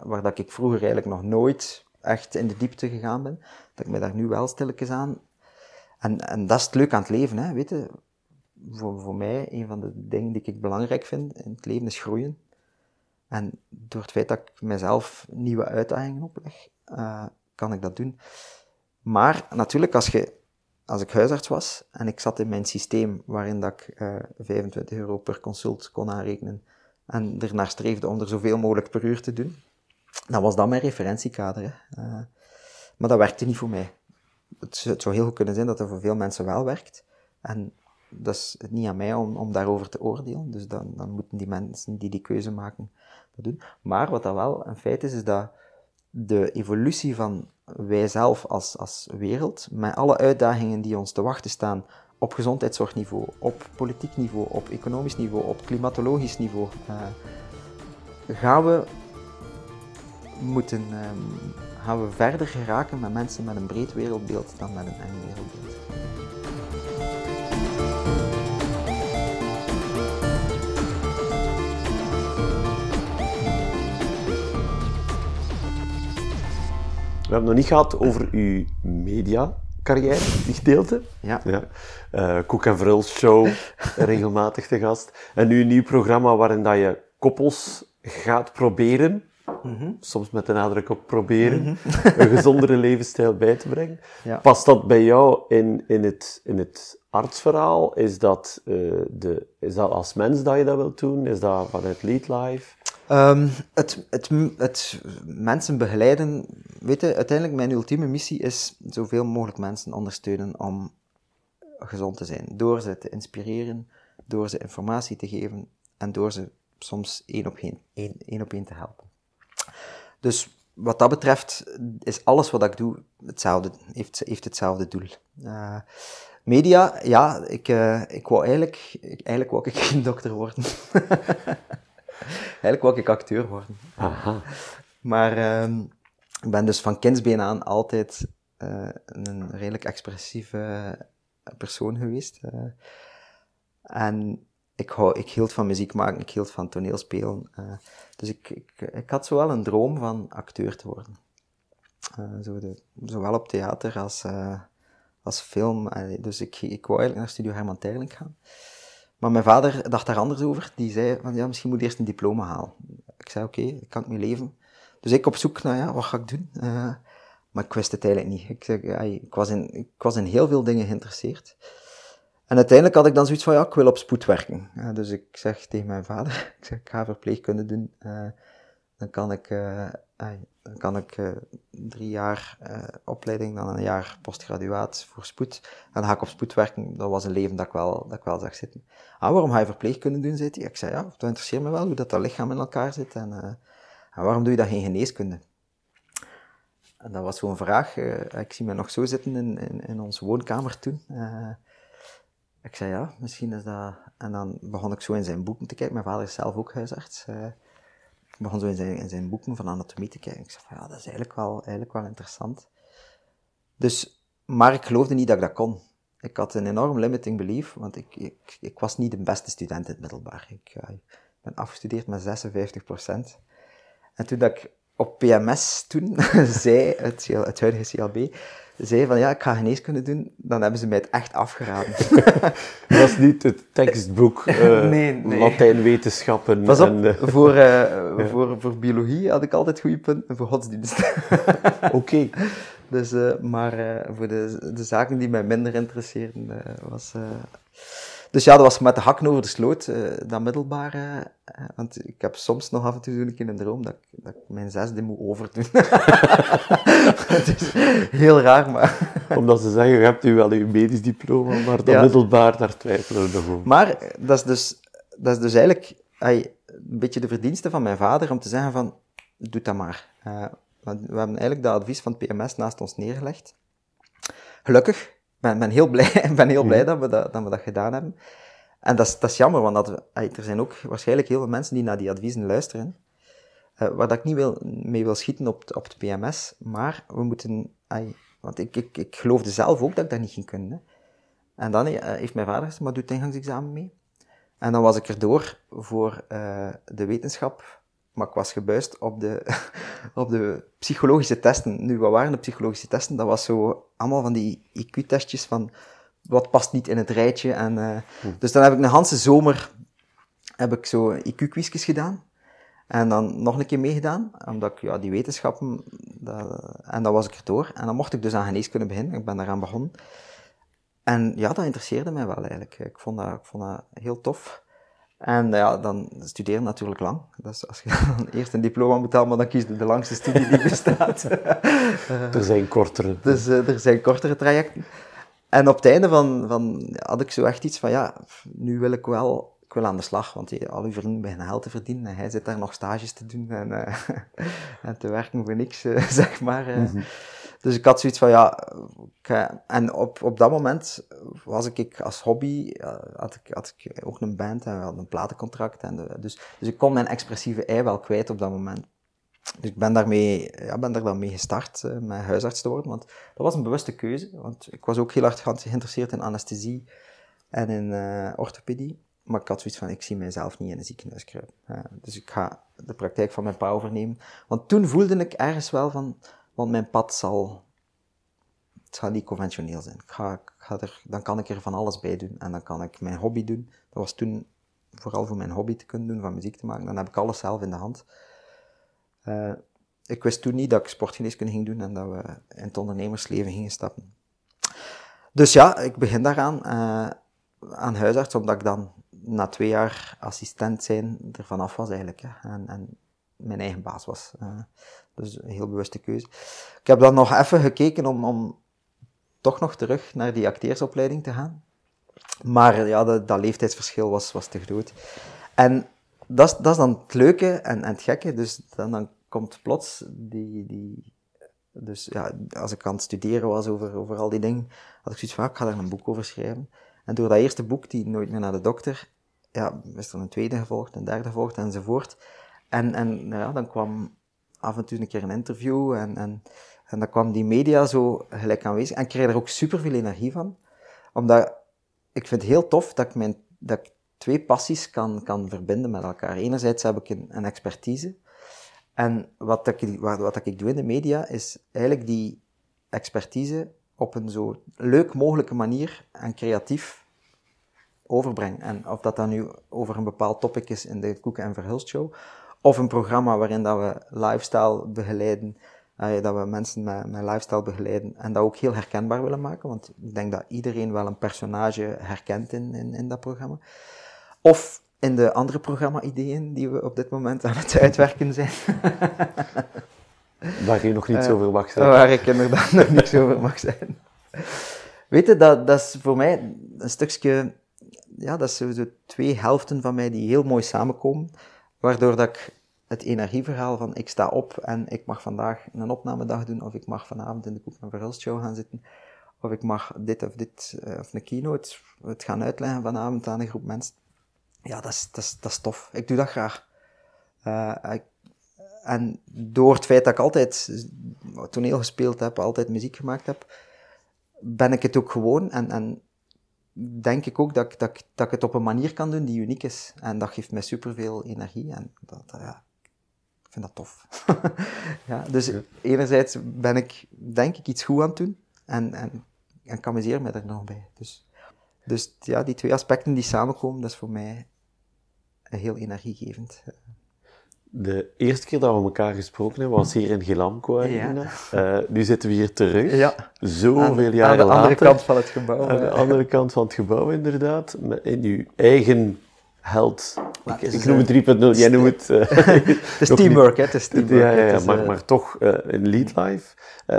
Waar dat ik vroeger eigenlijk nog nooit echt in de diepte gegaan ben, dat ik me daar nu wel stilletjes aan en, en dat is het leuk aan het leven, hè, weet je. Voor, voor mij, een van de dingen die ik belangrijk vind in het leven is groeien. En door het feit dat ik mezelf nieuwe uitdagingen opleg, uh, kan ik dat doen. Maar natuurlijk, als, je, als ik huisarts was en ik zat in mijn systeem waarin dat ik uh, eh, 25 euro per consult kon aanrekenen en ernaar streefde om er zoveel mogelijk per uur te doen, dan was dat mijn referentiekader. Hè. Uh, maar dat werkte niet voor mij het, het, zou heel goed kunnen zijn dat dat voor veel mensen wel werkt. En dat is niet aan mij om, om daarover te oordelen. Dus dan, dan moeten die mensen die die keuze maken dat doen. Maar wat dat wel een feit is, is dat de evolutie van wij zelf als, als wereld, met alle uitdagingen die ons te wachten staan op gezondheidszorgniveau, op politiek niveau, op economisch niveau, op klimatologisch niveau, uh, gaan we moeten um, gaan we verder geraken met mensen met een breed wereldbeeld dan met een eng wereldbeeld. We hebben het nog niet gehad over uw media-carrière, die gedeelte. Ja. ja. Uh, Koek en Vrul show, regelmatig te gast. En nu een nieuw programma waarin dat je koppels gaat proberen Mhm. Soms met de nadruk op proberen mhm. een gezondere levensstijl bij te brengen. Ja. Past dat bij jou in, in, het, in het artsverhaal? Is dat, uh, de, is dat als mens dat je dat wilt doen? Is dat vanuit Lead Life? Um, het, het, het mensen begeleiden, weet je, uiteindelijk mijn ultieme missie is zoveel mogelijk mensen ondersteunen om gezond te zijn. Door ze te inspireren, door ze informatie te geven en door ze soms één op één, één, één, op één te helpen. Dus wat dat betreft is alles wat ik doe hetzelfde, heeft, heeft hetzelfde doel. Uh, media, ja, ik, uh, ik wou eigenlijk, eigenlijk wou ik geen dokter worden. eigenlijk wou ik acteur worden. Aha. Maar uh, ik ben dus van kindsbeen aan altijd uh, een redelijk expressieve persoon geweest. en ik, hou, ik hield van muziek maken, ik hield van toneelspelen. Uh, dus ik, ik, ik had zowel een droom van acteur te worden. Zo de, zowel op theater als, als film. dus ik, ik wou eigenlijk naar Studio Herman Terling gaan. Maar mijn vader dacht daar anders over. Die zei van, ja, misschien moet je eerst een diploma halen. Ik zei, oké, ik kan het mee leven. Dus ik op zoek naar, ja, wat ga ik doen? maar ik wist het eigenlijk niet. Ik, ik, was in, ik was in heel veel dingen geïnteresseerd. En uiteindelijk had ik dan zoiets van, ja, ik wil op spoed werken. Uh, dus ik zeg tegen mijn vader, ik, zeg, ga verpleegkunde doen. Uh, dan kan ik, dan kan ik drie jaar opleiding, dan een jaar postgraduaat voor spoed. En dan ga ik op spoed werken. Dat was een leven dat ik wel, dat ik wel zag zitten. Ah, waarom ga je verpleegkunde doen, zei hij. Ik zei, ja, dat interesseert me wel, hoe dat, dat lichaam in elkaar zit. En, en waarom doe je dat geen geneeskunde? En dat was zo'n vraag. ik zie me nog zo zitten in, in, in onze woonkamer toen. Ik zei ja, misschien is dat. En dan begon ik zo in zijn boeken te kijken. Mijn vader is zelf ook huisarts. Begon zo in zijn, in zijn boeken van anatomie te kijken. Ik zei van ja, dat is eigenlijk wel, eigenlijk wel interessant. Dus, maar ik geloofde niet dat ik dat kon. Ik had een enorm limiting belief, want ik, ik, ik was niet de beste student in het middelbaar. Ik, ben afgestudeerd met 56% En toen dat ik op PMS toen zei, het, het huidige CLB, zei van ja, ik ga geneeskunde doen, dan hebben ze mij het echt afgeraden. dat was niet het tekstboek uh, nee, nee. Latijnwetenschappen. Pas op, en, uh, voor, uh, voor, voor biologie had ik altijd goede punten, voor godsdienst. Oké. Dus, maar voor de, de zaken die mij minder interesseerden, was... Dus ja, dat was met de hakken over de sloot, dat middelbare. want ik heb soms nog af en toe zo'n keer een droom dat ik, dat ik mijn zesde moet overdoen. het is heel raar, maar... Omdat ze zeggen, je hebt nu wel je medisch diploma, maar dat middelbaar, daar twijfelen we nog over. Maar dat is dus, dat is dus eigenlijk ay, een beetje de verdienste van mijn vader om te zeggen van, doe dat maar. Uh, we hebben eigenlijk dat advies van het PMS naast ons neergelegd. Gelukkig, ben, ben heel blij, ben heel blij dat, we dat, dat we dat gedaan hebben. En dat is, dat is jammer, want dat er zijn ook waarschijnlijk heel veel mensen die naar die adviezen luisteren. Uh, waar dat ik niet wil, mee wil schieten op, op het PMS, maar we moeten... Ay, want ik, ik, ik geloofde zelf ook dat ik dat niet ging kunnen. Hè. En dan uh, heeft mijn vader gezegd, maar doe het ingangsexamen mee. En dan was ik erdoor voor uh, de wetenschap, maar ik was gebuist op de, op de psychologische testen. Nu, wat waren de psychologische testen? Dat was zo allemaal van die IQ-testjes van wat past niet in het rijtje. En, uh, Dus dan heb ik een hele zomer heb ik zo IQ-quizjes gedaan. En dan nog een keer meegedaan, omdat ik ja, die wetenschappen, dat, en dan was ik er door. En dan mocht ik dus aan geneeskunde beginnen, ik ben daaraan begonnen. En ja, dat interesseerde mij wel eigenlijk. Ik vond dat, ik vond dat heel tof. En ja, dan studeren natuurlijk lang. Dus als je dan eerst een diploma moet halen, maar dan kies je de langste studie die bestaat. er zijn kortere. Dus uh, er zijn kortere trajecten. En op het einde van, van, had ik zo echt iets van, ja, nu wil ik wel ik wil aan de slag, want al uw vrienden beginnen geld te verdienen en hij zit daar nog stages te doen en, uh, en te werken voor niks, uh, zeg maar. Uh. Mm -hmm. Dus ik had zoiets van, ja, en op, op dat moment was ik als hobby, had ik, had ik ook een band en we hadden een platencontract. En dus, dus ik kon mijn expressieve ei wel kwijt op dat moment. Dus ik ben, daarmee, ja, ben daar dan mee gestart, uh, met huisarts te worden, want dat was een bewuste keuze. Want ik was ook heel erg geïnteresseerd in anesthesie en in uh, orthopedie. Maar ik had zoiets van, ik zie mijzelf niet in een ziekenhuis dus ik ga de praktijk van mijn pa overnemen. Want toen voelde ik ergens wel van, want mijn pad zal, niet conventioneel zijn. Ga, dan kan ik er van alles bij doen. En dan kan ik mijn hobby doen. Dat was toen vooral voor mijn hobby te kunnen doen, van muziek te maken. Dan heb ik alles zelf in de hand. Uh, ik wist toen niet dat ik sportgeneeskunde ging doen en dat we in het ondernemersleven gingen stappen. Dus ja, ik begin daaraan, uh, aan huisarts, omdat ik dan na twee jaar assistent zijn er vanaf was eigenlijk. Hè, en, en, mijn eigen baas was. Uh, dus een heel bewuste keuze. Ik heb dan nog even gekeken om, om toch nog terug naar die acteersopleiding te gaan. Maar ja, dat, leeftijdsverschil was, was te groot. En dat is, dat is dan het leuke en, en het gekke. Dus dan, dan komt plots die, die... Dus ja, als ik aan het studeren was over, over al die dingen, had ik zoiets van, ah, ik ga daar een boek over schrijven. En door dat eerste boek, die Nooit meer naar de dokter, ja, is er een tweede gevolgd, een derde gevolgd enzovoort. En, en nou ja, dan kwam af en toe een keer een interview en, en, en dan kwam die media zo gelijk aanwezig. En ik kreeg er ook super veel energie van. Omdat ik vind het heel tof dat ik, mijn, dat ik twee passies kan, kan verbinden met elkaar. Enerzijds heb ik een, expertise. En wat, ik, wat, wat ik doe in de media is eigenlijk die expertise op een zo leuk mogelijke manier en creatief overbrengen. En of dat dan nu over een bepaald topic is in de Koeken en Verhulst Show, of een programma waarin dat we lifestyle begeleiden, uh, dat we mensen met, met lifestyle begeleiden en dat ook heel herkenbaar willen maken, want ik denk dat iedereen wel een personage herkent in, in, in dat programma. Of in de andere programma-ideeën die we op dit moment aan het uitwerken zijn. Waar je nog niet zo over mag zijn. Waar ik inderdaad nog niet over mag zijn. Weet je, dat, dat is voor mij een stukje... Ja, dat zijn zo twee helften van mij die heel mooi samenkomen. Waardoor dat ik het energieverhaal van ik sta op en ik mag vandaag een opnamedag doen, of ik mag vanavond in de Koep en Verhulst show gaan zitten, of ik mag dit of dit, eh, of een keynote, het gaan uitleggen vanavond aan een groep mensen. Ja, dat is, dat is, dat is tof. Ik doe dat graag. Ik, en door het feit dat ik altijd toneel gespeeld heb, altijd muziek gemaakt heb, ben ik het ook gewoon en, en denk ik ook dat, dat, dat ik het op een manier kan doen die uniek is. En dat geeft mij superveel energie en dat, ja, ik vind dat tof. ja, dus enerzijds ben ik, denk ik, iets goed aan het doen en, en, en kan me er nog bij. Dus, dus ja, die twee aspecten die samenkomen, dat is voor mij heel energiegevend de eerste keer dat we elkaar gesproken hebben was hier in Gilamco. Ja. Uh, nu zitten we hier terug, ja. zoveel jaren later. Aan de andere kant van het gebouw. Aan de andere kant van het gebouw, inderdaad. In uw eigen held. ik, ik noem het 3.0, jij noemt het... Uh, het is teamwork, hè. Het is teamwork. Ja, ja, ja maar, maar toch, uh, in Lead Life,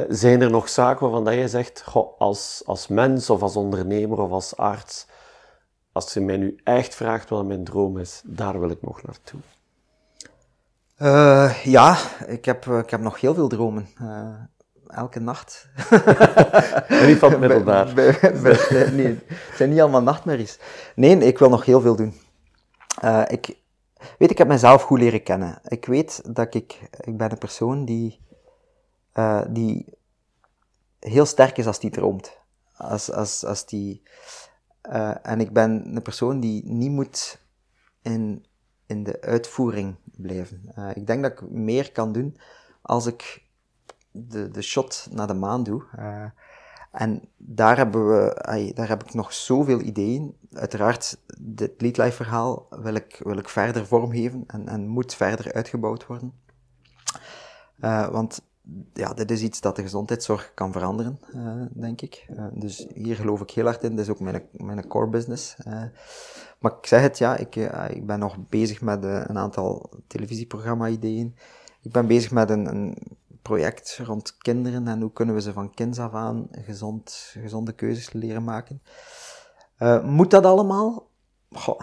zijn er nog zaken waarvan dat jij zegt, goh, als, als mens of als ondernemer of als arts, als je mij nu echt vraagt wat mijn droom is, daar wil ik nog naartoe. Uh, ja, ik heb, ik heb nog heel veel dromen. Uh, elke nacht. niet van het middelbaar. nee, het zijn niet allemaal nachtmerries. Nee, ik wil nog heel veel doen. Uh, ik, weet, ik heb mezelf goed leren kennen. Ik weet dat ik, ik ben een persoon die, die heel sterk is als die droomt. Als, als, als die, en ik ben een persoon die niet moet in, in de uitvoering Uh, ik denk dat ik meer kan doen als ik de, de shot naar de maan doe. Uh, en daar, hebben we, daar heb ik nog zoveel ideeën. Uiteraard, dit Lead verhaal wil ik, wil ik verder vormgeven en, en moet verder uitgebouwd worden. Uh, want ja, dit is iets dat de gezondheidszorg kan veranderen, denk ik. Dus hier geloof ik heel hard in. Dit is ook mijn, mijn core business. Maar ik zeg het, ja, ik, ik ben nog bezig met een aantal televisieprogramma-ideeën. Ik ben bezig met een, een, project rond kinderen en hoe kunnen we ze van kinds af aan gezond, gezonde keuzes leren maken. moet dat allemaal? Goh,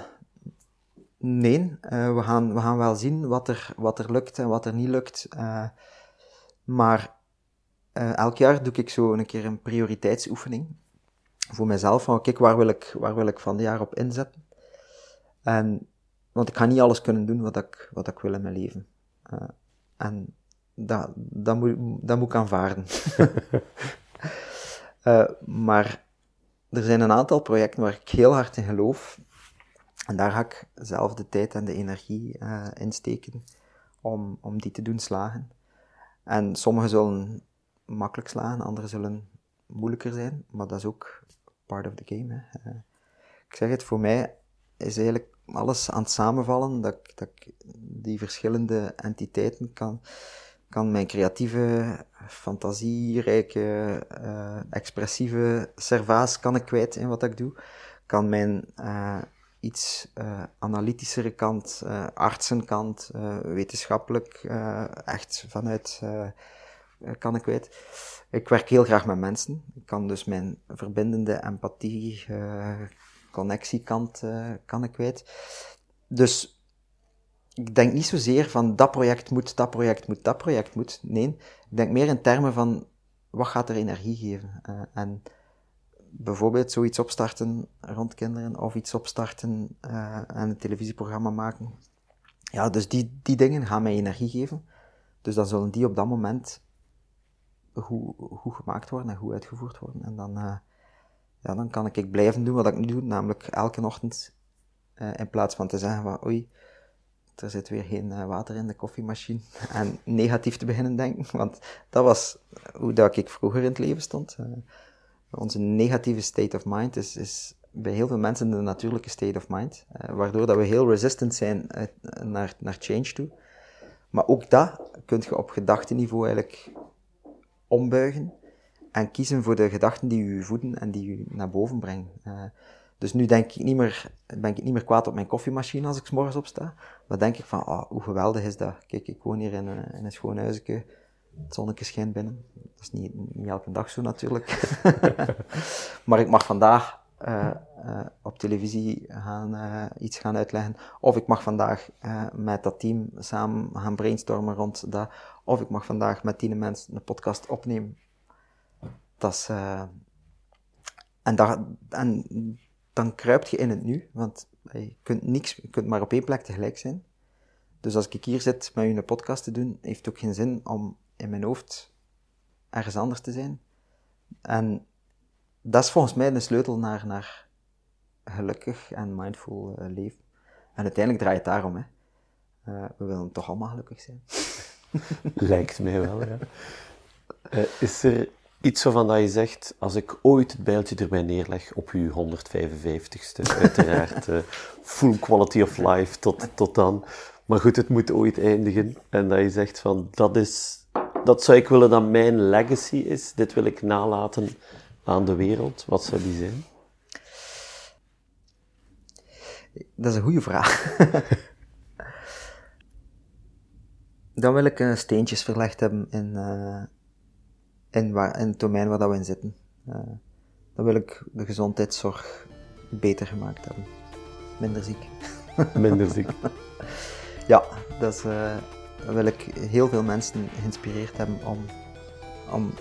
nee, we, gaan, we gaan wel zien wat er, wat er lukt en wat er niet lukt. Maar elk jaar doe ik zo een keer een prioriteitsoefening voor mezelf. Van kijk, waar wil ik, waar wil ik van het jaar op inzetten? En, want ik ga niet alles kunnen doen wat ik, wat ik wil in mijn leven. Uh, en dat, dat, moet, dat moet ik aanvaarden. uh, maar er zijn een aantal projecten waar ik heel hard in geloof. En daar ga ik zelf de tijd en de energie uh, in steken om, om die te doen slagen. En sommige zullen makkelijk slaan, andere zullen moeilijker zijn, maar dat is ook part of the game. Hè. Eh, ik zeg het, voor mij is eigenlijk alles aan het samenvallen, dat, dat ik die verschillende entiteiten kan, kan mijn creatieve, fantasierijke, uh, expressieve servaas kan ik kwijt in wat ik doe. Kan mijn uh, iets uh, analytischere kant, artsenkant, wetenschappelijk, echt vanuit kan ik kwijt. Ik werk heel graag met mensen. Ik kan dus mijn verbindende empathie, connectiekant kan ik kwijt. Dus ik denk niet zozeer van dat project moet, dat project moet, dat project moet. Nee, ik denk meer in termen van wat gaat er energie geven. en bijvoorbeeld zoiets opstarten rond kinderen of iets opstarten uh, en een televisieprogramma maken. Ja, dus die, die dingen gaan mij energie geven. Dus dan zullen die op dat moment goed, goed gemaakt worden en goed uitgevoerd worden. En dan, uh, dan kan ik blijven doen wat ik nu doe, namelijk elke ochtend, uh, in plaats van te zeggen van oei, er zit weer geen water in de koffiemachine, en negatief te beginnen denken, want dat was hoe dat ik vroeger in het leven stond. Onze negatieve state of mind is, is bij heel veel mensen de natuurlijke state of mind, waardoor dat we heel resistant zijn naar, naar change toe. Maar ook dat kun je op gedachteniveau eigenlijk ombuigen en kiezen voor de gedachten die u voeden en die u naar boven brengen. Uh, dus nu denk ik niet meer, ben ik niet meer kwaad op mijn koffiemachine als ik s morgens opsta, maar denk ik van, oh, hoe geweldig is dat? Kijk, ik woon hier in een, in een schoon huisje, het zonnetje schijnt binnen. Dat is niet, elke dag zo natuurlijk. maar ik mag vandaag uh, op televisie gaan, iets gaan uitleggen. Of ik mag vandaag met dat team samen gaan brainstormen rond dat. Of ik mag vandaag met tien mensen een podcast opnemen. Dat is, en, dat, en dan kruipt je in het nu, want je kunt, niks, je kunt maar op één plek tegelijk zijn. Dus als ik hier zit met u een podcast te doen, heeft het ook geen zin om in mijn hoofd ergens anders te zijn. En dat is volgens mij de sleutel naar, naar gelukkig en mindful uh, leven. En uiteindelijk draait het daarom. Hè. We willen toch allemaal gelukkig zijn. Lijkt mij wel, ja. Is er iets waarvan dat je zegt, als ik ooit het bijltje erbij neerleg op uw 155ste, uiteraard full quality of life tot, tot dan. Maar goed, het moet ooit eindigen. En dat je zegt van, dat is, dat zou ik willen dat mijn legacy is. Dit wil ik nalaten aan de wereld. Wat zou die zijn? Dat is een goede vraag. Dan wil ik uh, steentjes verlegd hebben in, uh, in, waar, in het domein waar dat we in zitten. Uh, dan wil ik de gezondheidszorg beter gemaakt hebben. Minder ziek. Minder ziek. ja, dat dan wil ik heel veel mensen geïnspireerd hebben om, om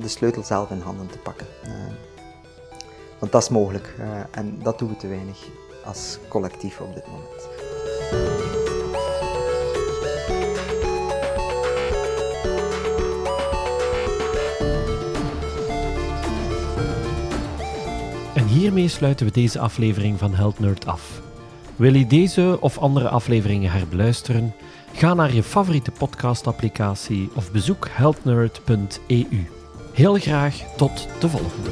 de sleutel zelf in handen te pakken. want dat is mogelijk en dat doen we te weinig als collectief op dit moment. Hiermee sluiten we deze aflevering van Health Nerd af. Wil je deze of andere afleveringen herbeluisteren? Ga naar je favoriete podcastapplicatie of bezoek healthnerd.eu. Heel graag tot de volgende.